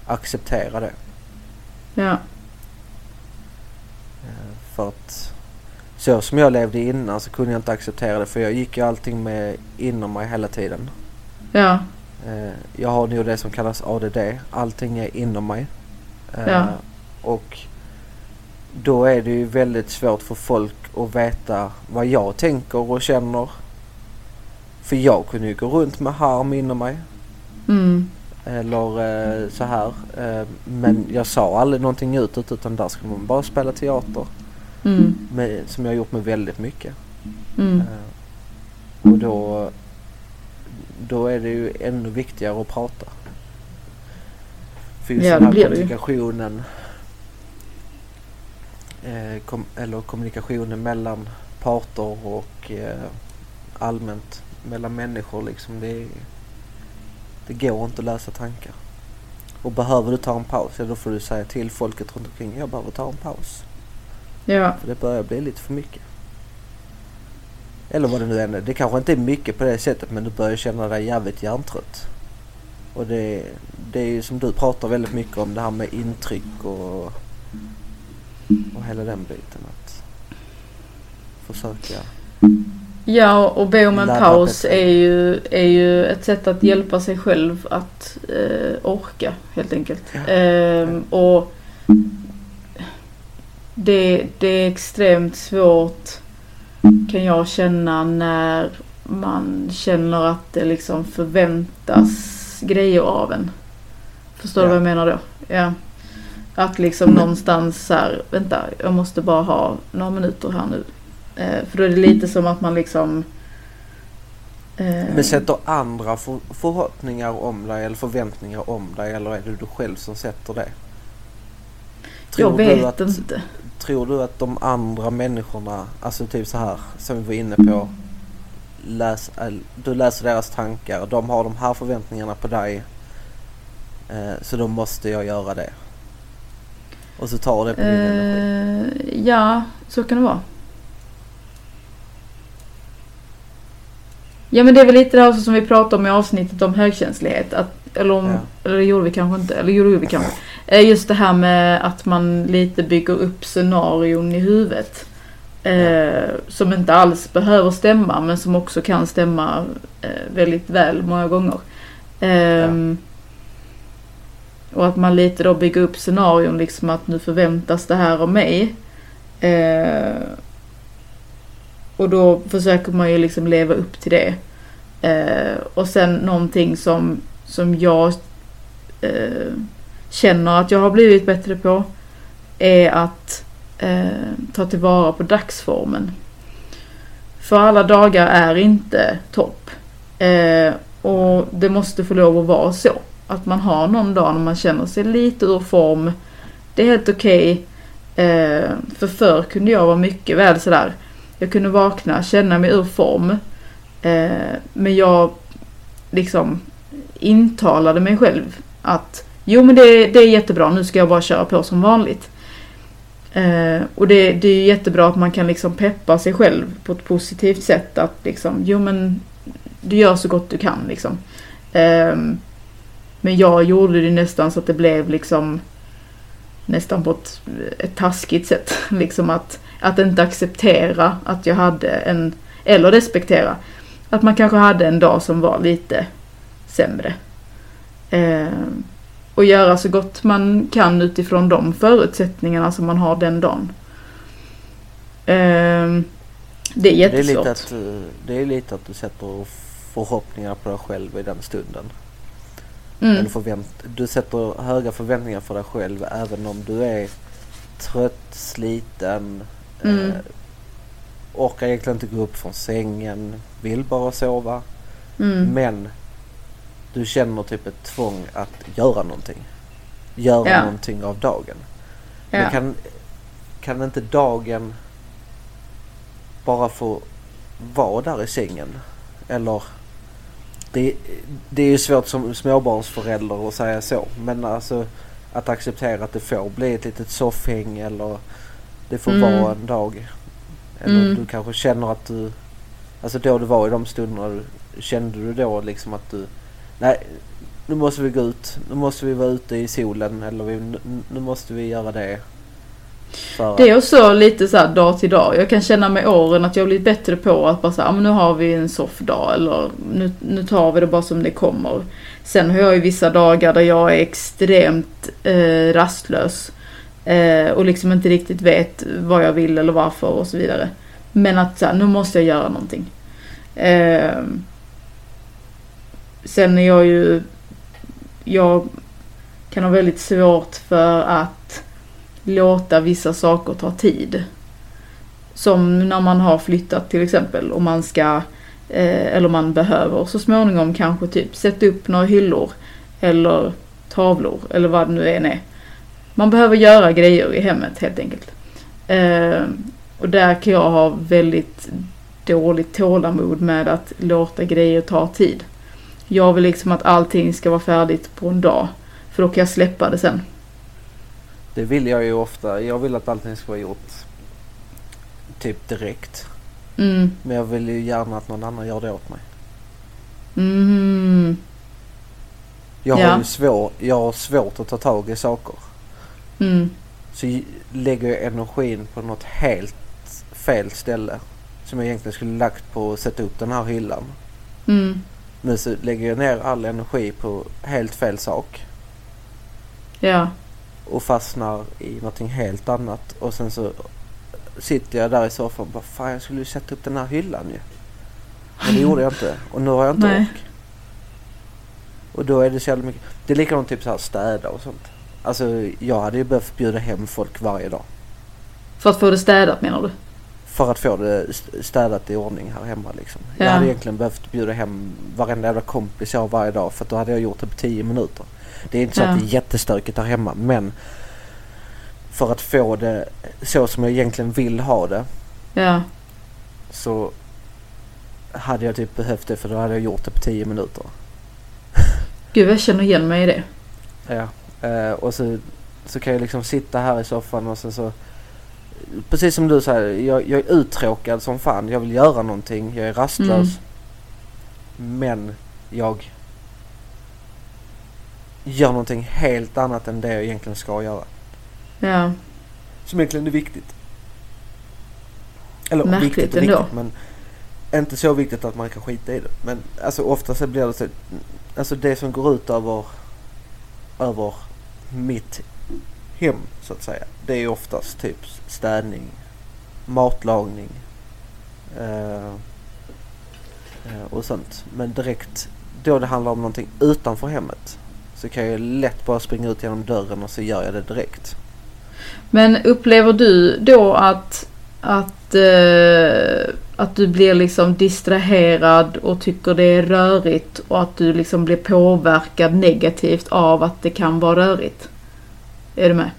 acceptera det. ja, för att så som jag levde innan så kunde jag inte acceptera det för jag gick ju allting med inom mig hela tiden. ja, Eh, jag har nu det som kallas ADD. Allting är inom mig. Eh, Ja. Och då är det ju väldigt svårt för folk att veta vad jag tänker och känner. För jag kunde ju gå runt med harm inom mig. mm, Eller eh, så här. Eh, men jag sa aldrig någonting utåt utan där skulle man bara spela teater. Mm, Med, som jag har gjort med väldigt mycket. mm. Eh, och då, då är det ju ännu viktigare att prata. För just Ja, den här kommunikationen. Eh, kom, eller kommunikationen mellan parter och eh, allmänt mellan människor liksom. Det, det går inte att läsa tankar. Och behöver du ta en paus, ja då får du säga till folket runt omkring. Jag behöver ta en paus. Ja, För det börjar bli lite för mycket. Eller vad det nu än är. Det kanske inte är mycket på det sättet men du börjar känna dig jävligt hjärntrött. Och det, det är ju som du pratar väldigt mycket om det här med intryck och, och hela den biten. Att försöka. ja och be om en paus är ju, är ju ett sätt att hjälpa sig själv att eh, orka helt enkelt. Ja. Ehm, och det, det är extremt svårt kan jag känna när man känner att det liksom förväntas grejer av en. Förstår du Ja. vad jag menar då? Ja. Att liksom någonstans så här, vänta, jag måste bara ha några minuter här nu. Eh, för då är det lite som att man liksom... Eh, Men sätter andra för, förhoppningar om dig eller förväntningar om dig eller är det du själv som sätter det? jag du vet att, inte. Tror du att de andra människorna, alltså typ så här som vi var inne på. Läs, äl- du läser deras tankar, de har de här förväntningarna på dig. Eh, så då måste jag göra det. Och så tar det på din energi. Eh, ja, så kan det vara. Ja men det är väl lite det här som vi pratade om i avsnittet om högkänslighet. Att, eller, om, Ja. eller det gjorde vi kanske inte. Eller gjorde vi kanske. Eh, Just det här med att man lite bygger upp scenarion i huvudet. Eh, som inte alls behöver stämma men som också kan stämma eh, väldigt väl många gånger. Ehm, Och att man lite då bygger upp scenarion liksom att nu förväntas det här av mig. Eh, och då försöker man ju liksom leva upp till det. Eh, och sen någonting som, som jag eh, känner att jag har blivit bättre på är att eh, ta tillvara på dagsformen. För alla dagar är inte topp. Eh, och det måste få lov att vara så. Att man har någon dag när man känner sig lite ur form. Det är helt okej. Eh, för förr kunde jag vara mycket väl sådär. Jag kunde vakna, känna mig ur form. Eh, men jag liksom intalade mig själv att jo men det, det är jättebra, nu ska jag bara köra på som vanligt. Eh, och det, det är ju jättebra att man kan liksom peppa sig själv på ett positivt sätt. Att liksom, jo men du gör så gott du kan liksom. Eh, men jag gjorde det nästan så att det blev liksom nästan på ett, ett taskigt sätt. Liksom att, att inte acceptera att jag hade en, eller respektera, att man kanske hade en dag som var lite sämre. Ehm, och göra så gott man kan utifrån de förutsättningarna som man har den dagen. Ehm, det är Det är, jättesvårt. lite att, eh, det är lite att du sätter förhoppningar på dig själv i den stunden. Mm. Eller förvänt du sätter höga förväntningar för dig själv även om du är trött, sliten, Mm. eh, orkar egentligen inte gå upp från sängen, vill bara sova. Mm. Men du känner typ ett tvång att göra någonting. Göra Ja. någonting av dagen. Ja. Men kan, kan inte dagen bara få vara där i sängen? Eller det, det är ju svårt som småbarnsförälder att säga så. Men alltså att acceptera att det får bli ett litet soffhäng eller det får Mm. vara en dag. Eller Mm. du kanske känner att du, alltså då du var i de stunderna, kände du då liksom att du, nej nu måste vi gå ut, nu måste vi vara ute i solen eller vi, nu, nu måste vi göra det. För Det är också lite så här dag till dag. Jag kan känna med åren att jag blivit bättre på att bara säga, ah, men nu har vi en soffdag eller nu, nu tar vi det bara som det kommer. Sen har jag ju vissa dagar där jag är extremt eh, rastlös. Eh, och liksom inte riktigt vet vad jag vill eller varför och så vidare. Men att så här, nu måste jag göra någonting. Eh, sen är jag ju, jag kan ha väldigt svårt för att låta vissa saker ta tid. Som när man har flyttat till exempel och man ska, eh, eller man behöver så småningom kanske typ sätta upp några hyllor eller tavlor eller vad det nu än är. Man behöver göra grejer i hemmet helt enkelt. Eh, och där kan jag ha väldigt dåligt tålamod med att låta grejer ta tid. Jag vill liksom att allting ska vara färdigt på en dag. För då kan jag släppa det sen. Det vill jag ju ofta. Jag vill att allting ska vara gjort typ direkt. Mm. Men jag vill ju gärna att någon annan gör det åt mig. Mm. Jag Ja. har ju svår, jag har svårt att ta tag i saker. Mm. Så lägger jag energin på något helt fel ställe. Som jag egentligen skulle lagt på att sätta upp den här hyllan. Mm. Men så lägger jag ner all energi på helt fel sak. Ja. Och fastnar i någonting helt annat. Och sen så sitter jag där i soffan och bara fan jag skulle ju sätta upp den här hyllan ju. Men det gjorde jag inte. Och nu har jag inte ork. Och då är det så jävla mycket. Det är likadant typ så här städa och sånt. Alltså jag hade ju behövt bjuda hem folk varje dag. För att få det städat menar du? För att få det st- städat i ordning här hemma liksom. Jag Ja. hade egentligen behövt bjuda hem varenda jävla kompis jag har varje dag. För att då hade jag gjort det på 10 minuter. Det är inte så Ja. att det är jättestökigt här hemma men för att få det så som jag egentligen vill ha det Ja. så hade jag typ behövt det för då hade jag gjort det på 10 minuter. Gud jag känner igen mig i det. Ja. Eh, och så, så kan jag liksom sitta här i soffan och sen så Precis som du säger, jag, jag är uttråkad som fan. Jag vill göra någonting. Jag är rastlös. Mm. Men jag gör någonting helt annat än det jag egentligen ska göra. Ja. Som egentligen är viktigt. Eller Märkligt viktigt och ändå. viktigt men inte så viktigt att man kan skita i det. Men alltså ofta så blir det så. Alltså det som går ut över, över mitt hem så att säga. Det är oftast typ städning, matlagning eh, eh, och sånt. Men direkt då det handlar om någonting utanför hemmet så kan jag lätt bara springa ut genom dörren och så gör jag det direkt. Men upplever du då att, att, eh, att du blir liksom distraherad och tycker det är rörigt och att du liksom blir påverkad negativt av att det kan vara rörigt? Är du med?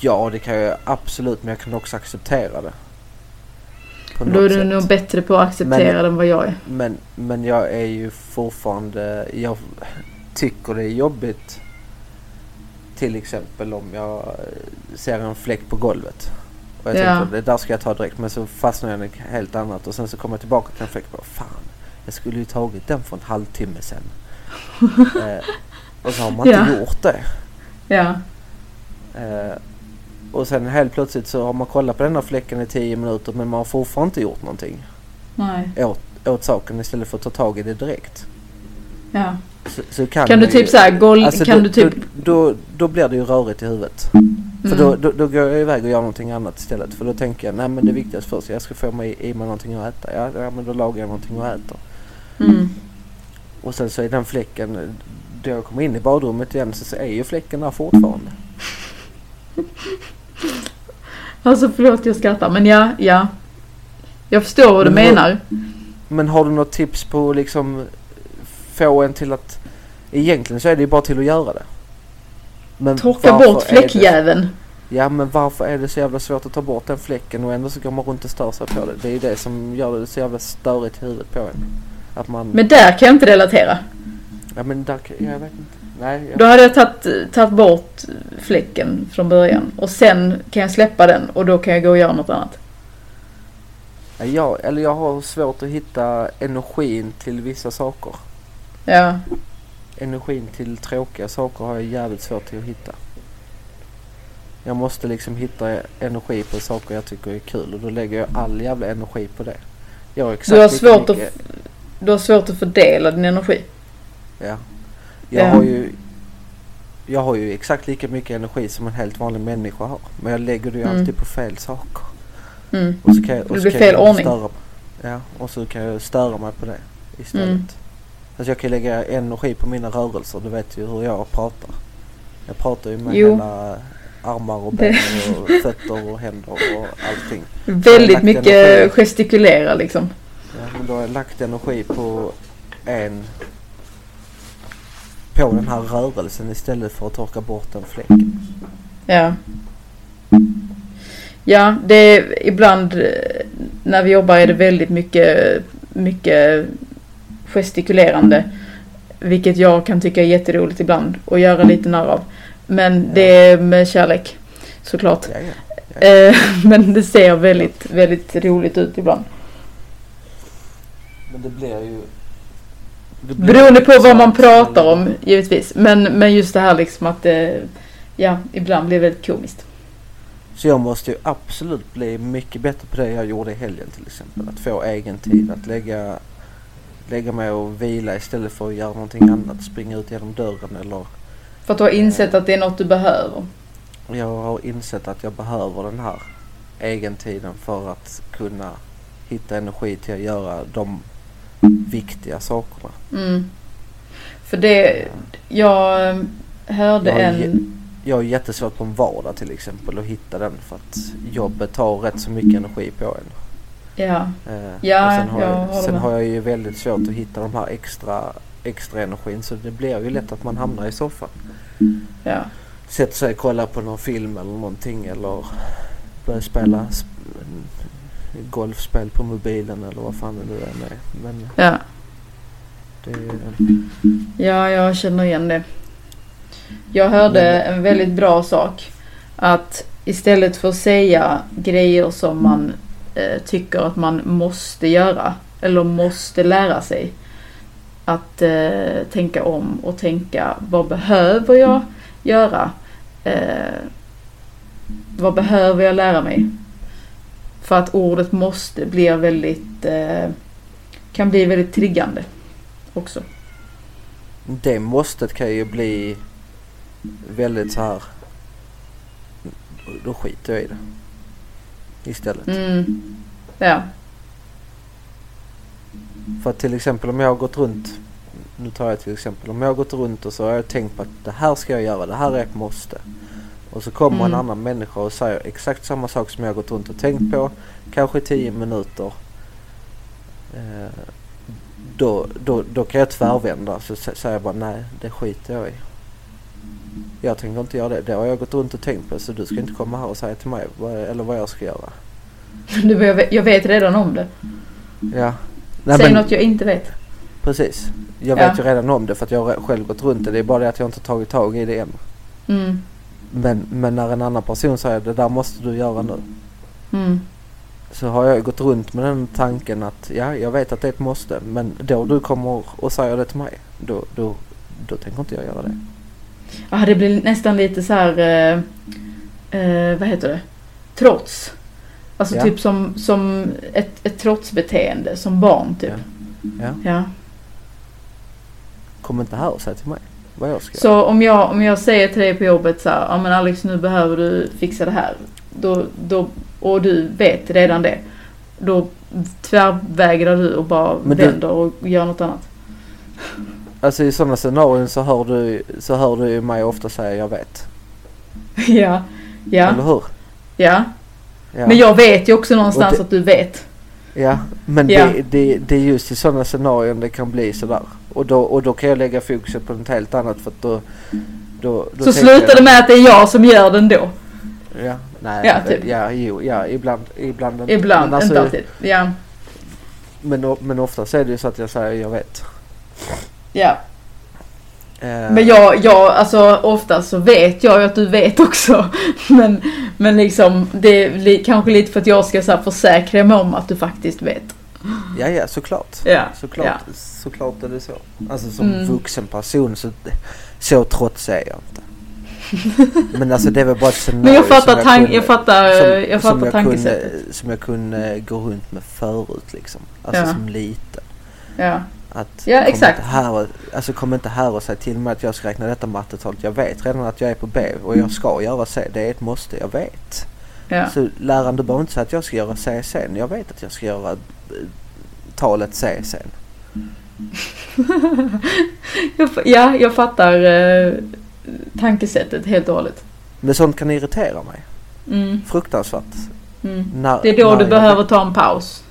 Ja, det kan jag absolut, men jag kan också acceptera det. Då är du sätt. nog bättre på att acceptera Men- det än vad jag är. Men, men jag är ju fortfarande, jag tycker det är jobbigt. Till exempel om jag eh, ser en fläck på golvet. Och jag Ja. tänker det där ska jag ta direkt men så fastnar jag i något helt annat och sen så kommer jag tillbaka till en fläck och bara fan. Jag skulle ju tagit den för en halvtimme sen. eh, och så har man inte Ja. gjort det. Ja. Eh, och sen helt plötsligt så har man kollat på den här fläcken i 10 minuter men man har fortfarande inte gjort någonting Nej. åt, åt saken istället för att ta tag i det direkt. Ja. Så, så kan, Kan du typ ju- såhär golv... alltså kan då, du typ... Då, då, då blir det ju rörigt i huvudet. För Mm. då, då, då går jag iväg och gör någonting annat istället. För då tänker jag, nej men det viktigaste först, jag ska få mig i mig någonting att äta. Ja, ja men då lagar jag någonting att äta. Mm. Och sen så är den fläcken, då jag kommer in i badrummet igen så är ju fläcken där fortfarande. Alltså förlåt jag skrattar men ja, ja. Jag förstår vad du Men menar. Men har du något tips på att liksom få en till att... Egentligen så är det ju bara till att göra det. Men Torka bort fläckjäveln. Ja men varför är det så jävla svårt att ta bort den fläcken och ändå så går man runt och stör sig på det. Det är ju det som gör det så jävla störigt i huvudet på en. Att man... Men där kan jag inte relatera. Ja men där. Jag vet inte. Nej. Då Jag, hade jag tagit, tagit bort fläcken från början. Och sen kan jag släppa den och då kan jag gå och göra något annat. ja, eller jag har svårt att hitta energin till vissa saker. Ja. Energin till tråkiga saker har jag jävligt svårt att hitta. Jag måste liksom hitta energi på saker jag tycker är kul och då lägger jag all jävla energi på det. Jag har exakt Du har svårt att, du har svårt att fördela din energi. Ja. Jag Ja. har ju jag har ju exakt lika mycket energi som en helt vanlig människa har. Men jag lägger det ju Mm. alltid på fel saker. Mm. Och så kan jag, och Det så blir kan fel ordning. Störa, ja, och så kan jag störa mig på det istället. Mm. Alltså jag kan lägga energi på mina rörelser. Du vet ju hur jag pratar. Jag pratar ju med Jo. hela armar och ben och fötter och händer och allting. Väldigt mycket energi. gestikulera liksom. Ja, men då har jag lagt energi på en på den här rörelsen istället för att torka bort den fläcken. Ja. Ja, det är ibland eh, när vi jobbar är det väldigt mycket, mycket gestikulerande. Vilket jag kan tycka är jätteroligt ibland och göra lite narr av. Men det är med kärlek såklart. Ja, ja. Eh, Men det ser väldigt, väldigt roligt ut ibland. Men det blir ju... Beroende på vad man pratar om givetvis. Men, men just det här liksom att det, ja, ibland blir väldigt komiskt. Så jag måste ju absolut bli mycket bättre på det jag gjorde i helgen till exempel. Att få egen tid, att lägga, lägga mig och vila istället för att göra någonting annat. Springa ut genom dörren eller... För att du har insett att det är något du behöver. Jag har insett att jag behöver den här egentiden för att kunna hitta energi till att göra de viktiga sakerna. Mm. För det, jag eh, hörde Jag en... Jag har jättesvårt på en vardag till exempel att hitta den för att jobbet tar rätt så mycket energi på en. Ja, Eh, Ja, sen har, jag jag, håller sen har jag ju väldigt svårt att hitta de här extra, extra energin så det blir ju lätt att man hamnar i soffan. ja. Sätter sig och kollar på någon film eller någonting eller börjar spela sp- golfspel på mobilen eller vad fan det nu är. Men Ja, det, ja, jag känner igen det. Jag hörde en väldigt bra sak. Att istället för att säga grejer som man eh, tycker att man måste göra. Eller måste lära sig. Att eh, tänka om och tänka vad behöver jag göra? Eh, vad behöver jag lära mig? För att ordet måste blir väldigt, eh, kan bli väldigt triggande också. Det måstet kan ju bli väldigt så här. Då skiter jag i det. Istället. Mm. Ja. För att till exempel om jag har gått runt. Nu tar jag till exempel. Om jag har gått runt och så har jag tänkt på att det här ska jag göra. Det här är ett måste. Och så kommer Mm. en annan människa och säger exakt samma sak som jag gått runt och tänkt på. Kanske i tio minuter. Eh, då, då, då kan jag tvärvända. Så sä- säger jag bara nej, det skiter jag i. Jag tänker inte göra det. Det har jag gått runt och tänkt på. Så du ska inte komma här och säga till mig vad, eller vad jag ska göra. Du, jag, vet, jag vet redan om det. Ja. Nej, Säg men- något jag inte vet. Precis. Jag Ja. vet ju redan om det för att jag har själv gått runt det. Det är bara det att jag inte tagit tag i det än. Mm. Men, men när en annan person säger det där måste du göra nu. Mm. Så har jag gått runt med den tanken att ja, jag vet att det är ett måste. Men då du kommer och säger det till mig. Då, då, då tänker inte jag göra det. Ja, det blir nästan lite så här, eh, eh, vad heter det? Trots. Alltså Ja. typ som, som ett, ett trotsbeteende som barn typ. Ja. Ja. Kom inte här och säg till mig vad jag ska. Så om jag, om jag säger till dig på jobbet så här, ja men Alex nu behöver du fixa det här. Då, då, och du vet redan det. Då tvärvägrar du och bara Men du- vänder och gör något annat. Alltså i sådana scenarion så hör du, så hör du mig ofta säga jag vet. ja, ja, Eller hur? ja. Ja. Men jag vet ju också någonstans det- att du vet. Ja, men Ja. Det, det, det är just i sådana scenarion det kan bli sådär. Och då, och då kan jag lägga fokuset på något helt annat för att då... då, då Så slutar jag- det med att det är jag som gör den då. Ja, nej. Ja, typ. Ja, jo, ja, ibland. Ibland, Ibland, men, alltså, inte alltid. Ja, men, men oftast är det ju så att jag säger jag vet. ja. Eh, Men jag, jag, alltså oftast så vet jag ju att du vet också. Men, men liksom, det är kanske lite för att jag ska så här försäkra mig om att du faktiskt vet. Ja, ja, såklart. Ja, Såklart, ja. såklart är det så. Alltså som Mm. vuxen person så, så trots är jag inte. Men alltså det väl bara ett scenario Men jag fattar, som tank, kunde- jag fattar, som- jag som fattar jag tankesättet. Kunde, som jag kunde gå runt med förut liksom. Alltså Ja. som liten. Ja. Att Ja, exakt. Inte här alltså kom inte här och säg till mig att jag ska räkna detta mattetalet. Jag vet redan att jag är på B och jag ska göra C. Det är ett måste, jag vet. Ja. Så läraren du behöver inte säga att jag ska göra C sen. Jag vet att jag ska göra eh, talet C sen. Jag, ja, jag fattar eh, tankesättet helt och hållet. Men sånt kan irritera mig. Mm, Fruktansvärt. mm. När, Det är då du jag- behöver ta en paus.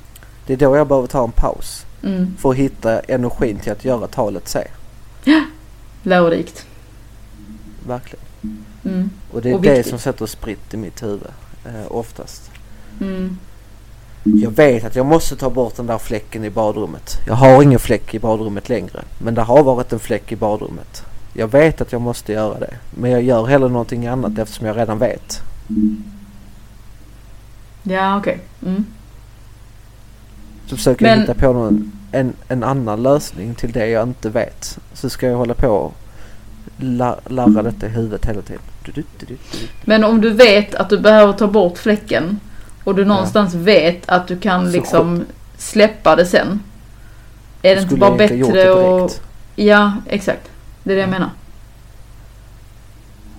Det är då jag behöver ta en paus. Mm. För att hitta energin till att göra talet C. Lärorikt. Verkligen. Mm. Och det är Och det viktigt. som sätter spritt i mitt huvud. Eh, oftast. Mm. Jag vet att jag måste ta bort den där fläcken i badrummet. Jag har ingen fläck i badrummet längre. Men det har varit en fläck i badrummet. Jag vet att jag måste göra det. Men jag gör heller någonting annat eftersom jag redan vet. Ja, okej. Mm. Så försöker Men- jag hitta på någon, en, en annan lösning till det jag inte vet. Så ska jag hålla på och la- larra detta i huvudet hela tiden. Du, du, du. Men om du vet att du behöver ta bort fläcken och du någonstans vet att du kan Så liksom släppa det sen. Är det inte bara bättre att... Ja, exakt. Det är det jag menar.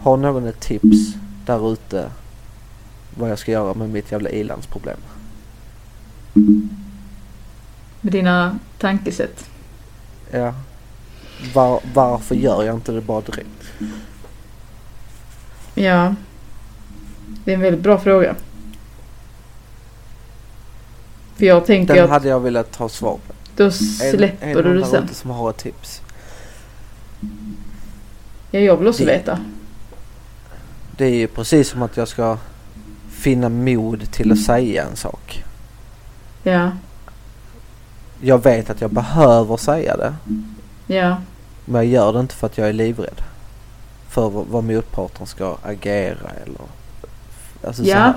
Har någon ett tips där ute vad jag ska göra med mitt jävla ilandsproblem? Med dina tankesätt. Ja. Var, varför gör jag inte det bara direkt? Ja. Det är en väldigt bra fråga. För jag tänker Den att hade jag velat ha svar på. då En, släpper en du det sen. som har ett tips. Ja, jag vill också Det- veta. Det är ju precis som att jag ska finna mod till att säga en sak. Ja, Jag vet att jag behöver säga det. ja, Men jag gör det inte för att jag är livrädd. För vad, motparten ska agera eller... Alltså så Ja. här.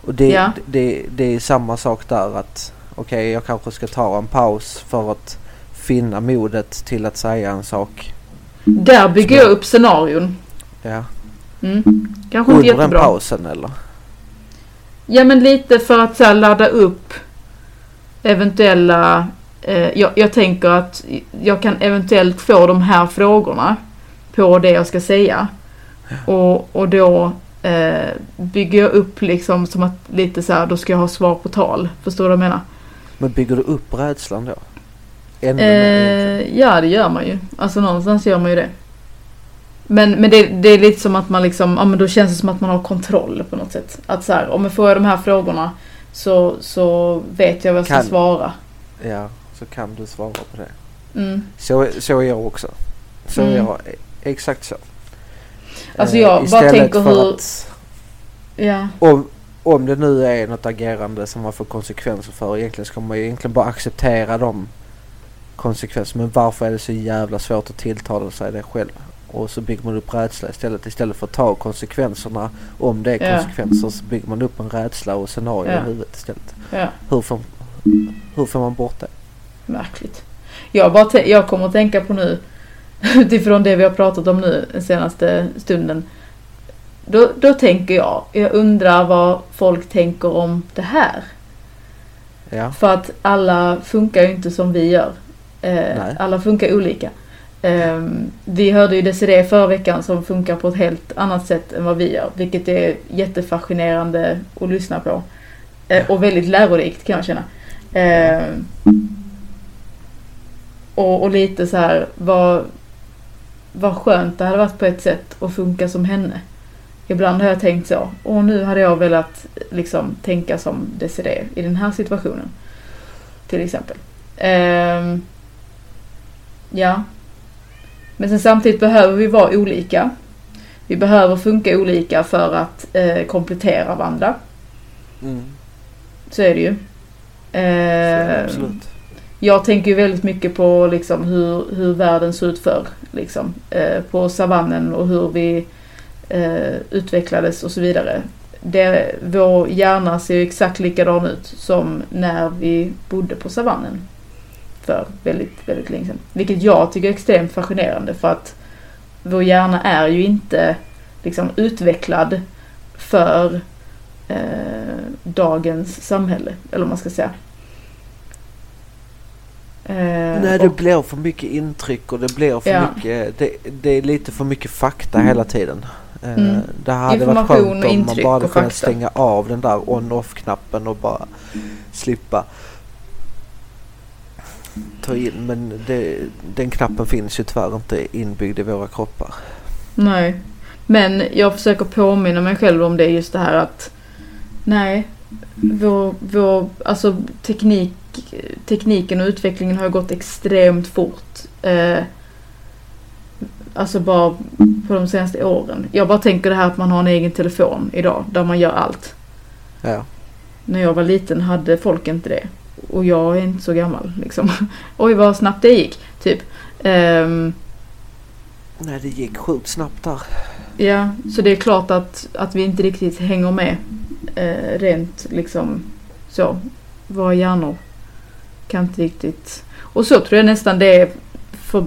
Och det, Ja. det, det är samma sak där att okej jag kanske ska ta en paus för att finna modet till att säga en sak. Där bygger jag upp scenarion. Ja. Mm. Kanske inte Under den jättebra. pausen eller? Ja men lite för att så här, ladda upp eventuella... Eh, jag, jag tänker att jag kan eventuellt få de här frågorna på det jag ska säga. Och, och då eh, bygger jag upp liksom som att lite så här, då ska jag ha svar på tal. Förstår du vad jag menar? Men bygger du upp rädslan då? Eh, ja det gör man ju. Alltså någonstans gör man ju det. Men, men det, det är lite som att man liksom, ja men då känns det som att man har kontroll på något sätt. Att så här, om jag får de här frågorna så, så vet jag vad jag ska Kan. svara. Ja, så kan du svara på det. Mm. Så, så är jag också. Så är Mm. jag. e- Exakt så. Alltså Eh, jag bara istället tänker hur- Att, Ja. om, om det nu är något agerande som man får konsekvenser för. Egentligen ska man ju egentligen bara acceptera de konsekvenserna. Men varför är det så jävla svårt att tilltala sig det själv? Och så bygger man upp rädsla istället. Istället för att ta konsekvenserna. Om det är konsekvenser så bygger man upp en rädsla och scenario Ja. i huvudet istället. ja. Hur får, hur får man bort det? Märkligt. Jag, bara jag kommer att tänka på nu, utifrån det vi har pratat om nu den senaste stunden. Då, då tänker jag, jag undrar vad folk tänker om det här. Ja. För att alla funkar ju inte som vi gör. Eh, alla funkar olika. Ehm, vi hörde ju Desiree förra veckan som funkar på ett helt annat sätt än vad vi gör. Vilket är jättefascinerande att lyssna på. Eh, och väldigt lärorikt kan jag känna. Ehm, och, och lite så här, vad, vad skönt det hade varit på ett sätt att funka som henne. Ibland har jag tänkt så. Och nu hade jag velat liksom tänka som Desiree i den här situationen. Till exempel. Ehm, ja. Men sen samtidigt behöver vi vara olika. Vi behöver funka olika för att eh, komplettera varandra. Mm. Så är det ju. Ehm, absolut. jag tänker ju väldigt mycket på liksom hur, hur världen såg ut förr. Liksom. Eh, på savannen och hur vi eh, utvecklades och så vidare. Det, vår hjärna ser ju exakt likadan ut som när vi bodde på savannen. För väldigt, väldigt länge sedan. Vilket jag tycker är extremt fascinerande för att vår hjärna är ju inte liksom utvecklad för eh, dagens samhälle. Eller vad man ska säga. Eh, Nej det och- blir för mycket intryck och det blir för Ja. mycket, det, det är lite för mycket fakta hela tiden. Eh, Mm. Det hade varit skönt om man bara hade kunnat fakta. stänga av den där on-off knappen och bara slippa ta in. Men det, den knappen finns ju tyvärr inte inbyggd i våra kroppar. Nej. Men jag försöker påminna mig själv om det just det här att nej, vår, vår, alltså teknik, tekniken och utvecklingen har gått extremt fort. Eh, alltså bara på de senaste åren. Jag bara tänker det här att man har en egen telefon idag där man gör allt. Ja. När jag var liten hade folk inte det. Och jag är inte så gammal liksom. Oj vad snabbt det gick. Typ. Ehm, Nej det gick sjukt snabbt där. Ja, så det är klart att, att vi inte riktigt hänger med eh, rent liksom så. Våra hjärnor kan inte riktigt... Och så tror jag nästan det är för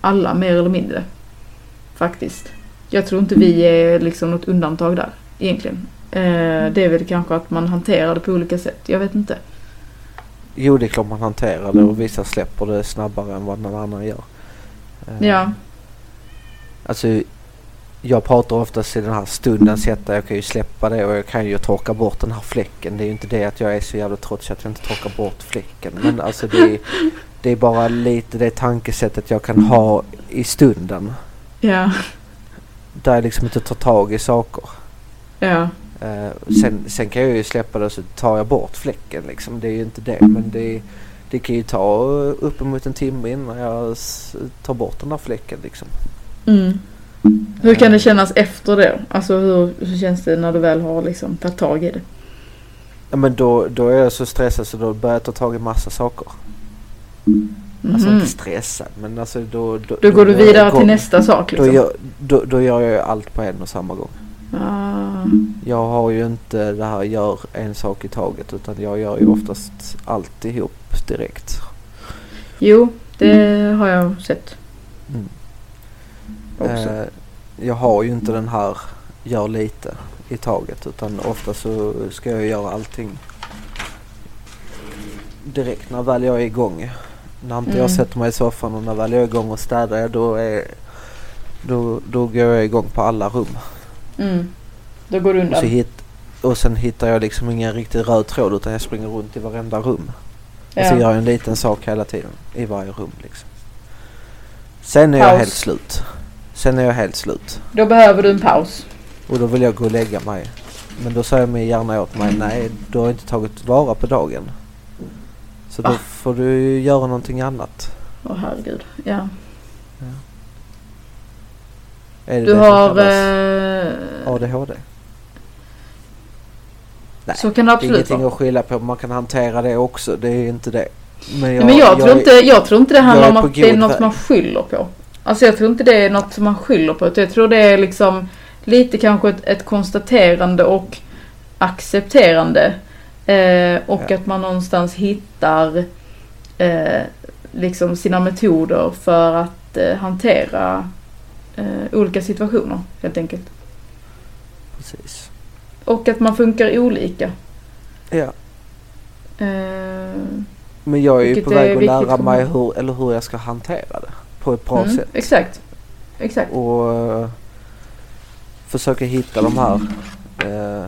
alla mer eller mindre. Faktiskt. Jag tror inte vi är liksom något undantag där egentligen. Eh, det är väl kanske att man hanterar det på olika sätt. Jag vet inte. Jo det är klart man hanterar det och vissa släpper det snabbare än vad någon annan gör. Eh, Ja, Alltså jag pratar oftast i den här stunden sätt där jag kan ju släppa det och jag kan ju torka bort den här fläcken. Det är ju inte det att jag är så jävla trots att jag inte torkar bort fläcken. Men alltså det är, det är bara lite det tankesättet jag kan ha i stunden. ja, Där jag liksom inte tar tag i saker. ja, Eh, sen, sen kan jag ju släppa det och så tar jag bort fläcken liksom. Det är ju inte det. Men det, det kan ju ta uppemot en timme innan jag tar bort den där fläcken liksom. mm. Hur kan det kännas efter det? Alltså hur, hur känns det när du väl har liksom tagit tag i det? Ja men då, då är jag så stressad så då börjar jag ta tag i massa saker. Alltså Mhm. inte stressad men alltså då... Då, Då går du börjar jag vidare till nästa sak Då liksom? gör, då, då gör jag allt på en och samma gång. Ah, Jag har ju inte det här gör en sak i taget utan jag gör ju oftast alltihop direkt. Jo, det har jag sett Mm. också. Eh, jag har ju inte den här gör lite i taget utan ofta så ska jag göra allting direkt när väl jag är igång. När inte jag Mm. sätter mig i soffan och när väl jag är igång och städar då, är, då, då går jag igång på alla rum. Mm. Då går du Och, så undan. hit, och sen hittar jag liksom ingen riktig röd tråd utan jag springer runt i varenda rum. Och så gör Ja. jag en liten sak hela tiden i varje rum liksom. Sen är jag Paus. helt slut. Sen är jag helt slut. Då behöver du en paus. Och då vill jag gå och lägga mig. Men då säger min hjärna åt mig, nej du har inte tagit vara på dagen. Så då Va? får du göra någonting annat. Åh herregud. Ja. Är det Du det har... Eh, ADHD? Nej, så kan det Det är absolut ingenting vara. att skylla på. Man kan hantera det också. Det är inte det. Men Nej, men jag, tror är- inte, jag tror inte det handlar jag om att det är något väg. man skyller på. Alltså jag tror inte det är något som man skyller på. Jag tror det är liksom lite kanske ett, ett konstaterande och accepterande. Eh, och Ja. att man någonstans hittar eh, liksom sina metoder för att eh, hantera eh, olika situationer helt enkelt. Precis. Och att man funkar olika. Ja. Eh, Men jag är ju på väg att lära mig hur, eller hur jag ska hantera det på ett bra mm, sätt. Exakt. Exakt. Och eh, försöka hitta de här eh,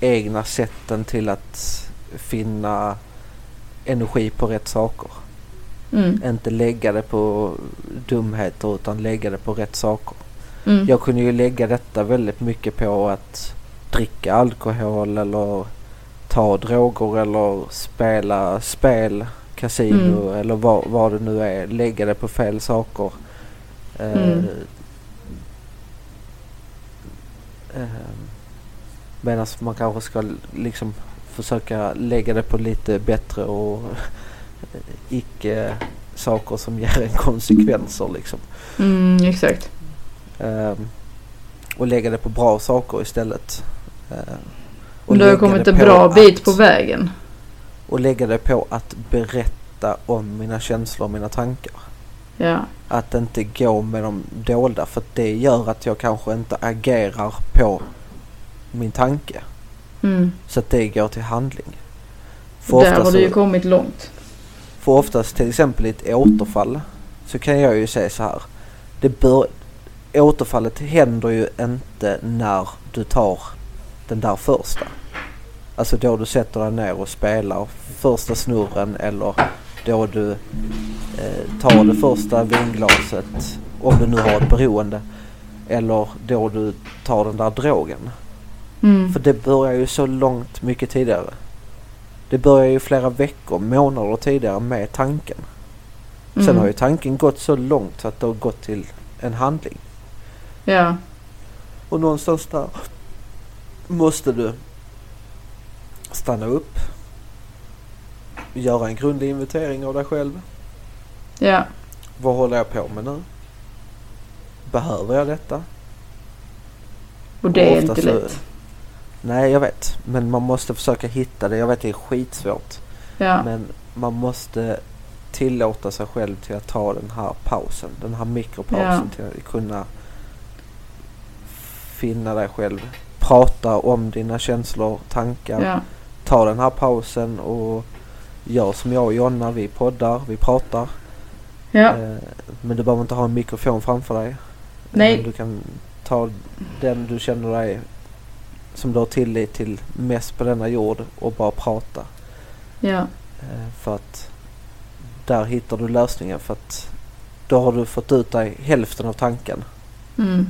egna sätten till att finna energi på rätt saker. Mm, Inte lägga det på dumheter utan lägga det på rätt saker. mm, Jag kunde ju lägga detta väldigt mycket på att dricka alkohol eller ta droger eller spela spel, kasino Mm. eller vad, vad det nu är. Lägga det på fel saker. Eh, Mm. eh, Medan man kanske ska liksom försöka lägga det på lite bättre och icke saker som ger en konsekvenser liksom. mm, exakt. Ehm, och lägga det på bra saker istället. Ehm, och du har kommit en bra bit att- på vägen. Och lägga det på att berätta om mina känslor och mina tankar. Ja. Att inte gå med dem dolda för det gör att jag kanske inte agerar på min tanke. Mm. Så att det går till handling. För Där har du ju kommit långt. För oftast till exempel i ett återfall så kan jag ju säga så här. Det bör, återfallet händer ju inte när du tar den där första. Alltså då du sätter dig ner och spelar första snurren eller då du eh, tar det första vinglaset om du nu har ett beroende. Eller då du tar den där drogen. Mm. För det börjar ju så långt mycket tidigare. Det börjar ju flera veckor, månader tidigare med tanken. Sen Mm. har ju tanken gått så långt att det har gått till en handling. Ja. Och någonstans där måste du stanna upp. Göra en grundlig inventering av dig själv. Ja. Vad håller jag på med nu? Behöver jag detta? Och det är ofta inte lätt. Nej, jag vet. Men man måste försöka hitta det. Jag vet det är skitsvårt. Ja. Men man måste tillåta sig själv till att ta den här pausen. Den här mikropausen till att kunna finna dig själv. Prata om dina känslor, tankar. Ja. Ta den här pausen och gör som jag och Jonna. Vi poddar, vi pratar. Ja. Eh, men du behöver inte ha en mikrofon framför dig. Nej. Du kan ta den du känner dig som du har tillit till mest på denna jord och bara prata. Ja. Eh, För att där hittar du lösningen för att då har du fått ut dig hälften av tanken. Mm.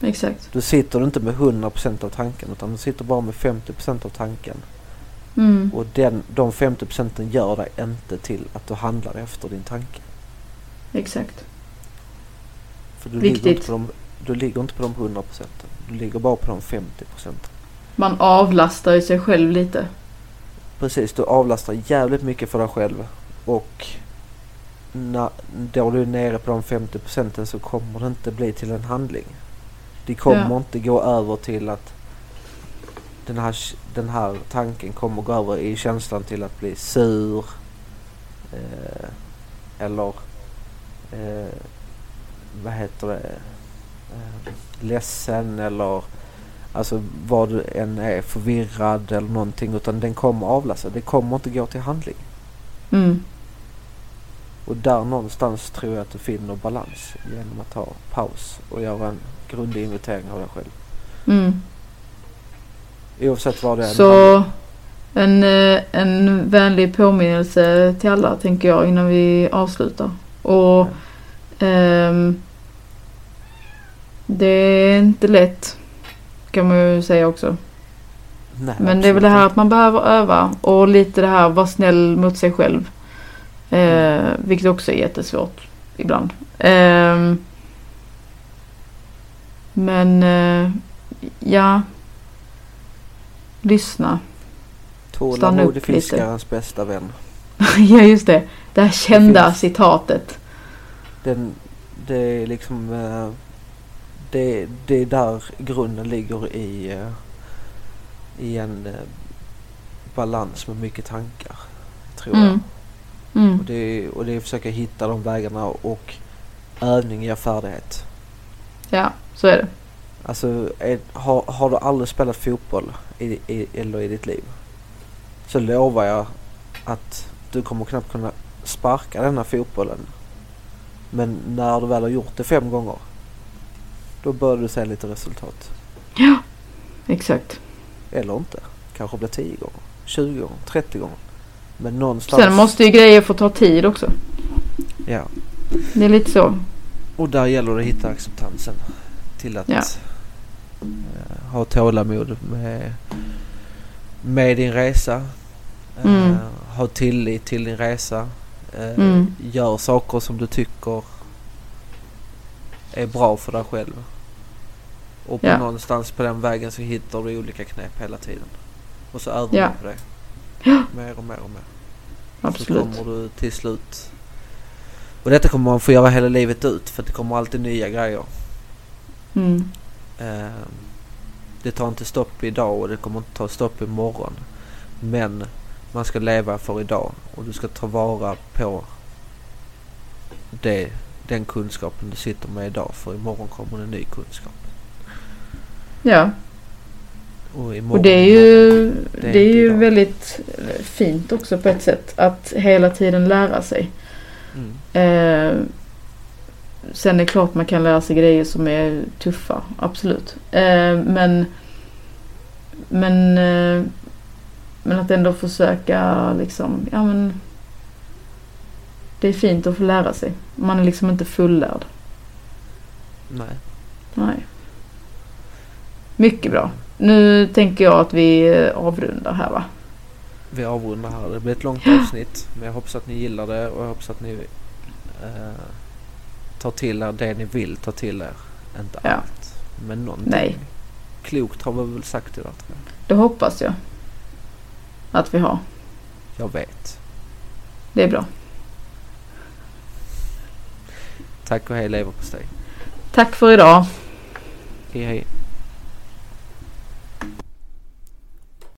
Exakt. Du sitter inte med 100% av tanken utan du sitter bara med 50% av tanken. Mm. Och den, de 50% gör dig inte till att du handlar efter din tanke. Exakt. För du ligger, Viktigt. inte på de, du ligger inte på de 100%. Du ligger bara på de 50%. Man avlastar ju sig själv lite. Precis, du avlastar jävligt mycket för dig själv. Och när, då du är nere på de 50 procenten så kommer det inte bli till en handling. Det kommer Ja. inte gå över till att den här, den här tanken kommer gå över i känslan till att bli sur. Eh, eller eh, vad heter det? Eh, ledsen eller alltså vad du än är förvirrad eller någonting utan den kommer avlasta. Det kommer inte gå till handling. Mm. Och där någonstans tror jag att du finner balans genom att ta paus och göra en grundlig inventering av dig själv. Mm. Oavsett vad det är. Så en, eh, en vänlig påminnelse till alla tänker jag innan vi avslutar. Och ehm, det är inte lätt kan man ju säga också. Nej, Men det är väl det här att man behöver öva och lite det här vara snäll mot sig själv. Eh, vilket också är jättesvårt ibland. Eh, men eh, ja, lyssna. Tålamod är fiskarens bästa vän. ja just det, det här kända finns- citatet. Den, det är liksom... Det, det är där grunden ligger i, eh, i en eh, balans med mycket tankar. Tror jag. Mm. Mm. Och det, och det är att försöka hitta de vägarna och övning ger färdighet. Ja, så är det. Alltså är, har, har du aldrig spelat fotboll i, i, eller i ditt liv så lovar jag att du kommer knappt kunna sparka denna fotbollen. Men när du väl har gjort det fem gånger då bör du se lite resultat. Exakt. Eller inte. Kanske blir 10 gånger, 20 gånger, 30 gånger. Men någonstans... Sen måste ju grejer få ta tid också. Ja. Det är lite så. Och där gäller det att hitta acceptansen till att Ja. eh, ha tålamod med, med din resa. Eh, Mm. Ha tillit till din resa. Eh, Mm. Gör saker som du tycker är bra för dig själv. Och på Ja. någonstans på den vägen så hittar du olika knep hela tiden. Och så övar Ja. du på det. Mer och mer och mer. Absolut. Så kommer du till slut. Och detta kommer man få göra hela livet ut för det kommer alltid nya grejer. Mm. Eh, det tar inte stopp idag och det kommer inte ta stopp imorgon. Men man ska leva för idag och du ska ta vara på det, den kunskapen du sitter med idag för imorgon kommer en ny kunskap. Ja, Och, imorgon, och det är ju, det är ju idag. väldigt fint också på ett sätt. Att hela tiden lära sig. Mm. Eh, sen är det klart man kan lära sig grejer som är tuffa, absolut. Eh, men men, eh, men att ändå försöka liksom, ja men det är fint att få lära sig. Man är liksom inte fullärd. Nej. Nej. Mycket bra. Nu tänker jag att vi eh, avrundar här va? Vi avrundar här. Det blir ett långt avsnitt. Men jag hoppas att ni gillar det och jag hoppas att ni eh, tar till er det ni vill ta till er. Inte Ja. allt. Men någonting. Nej. Klokt har vi väl sagt idag tror jag. Det hoppas jag. Att vi har. Jag vet. Det är bra. Tack och hej leverpastej. Tack för idag. Hej hej.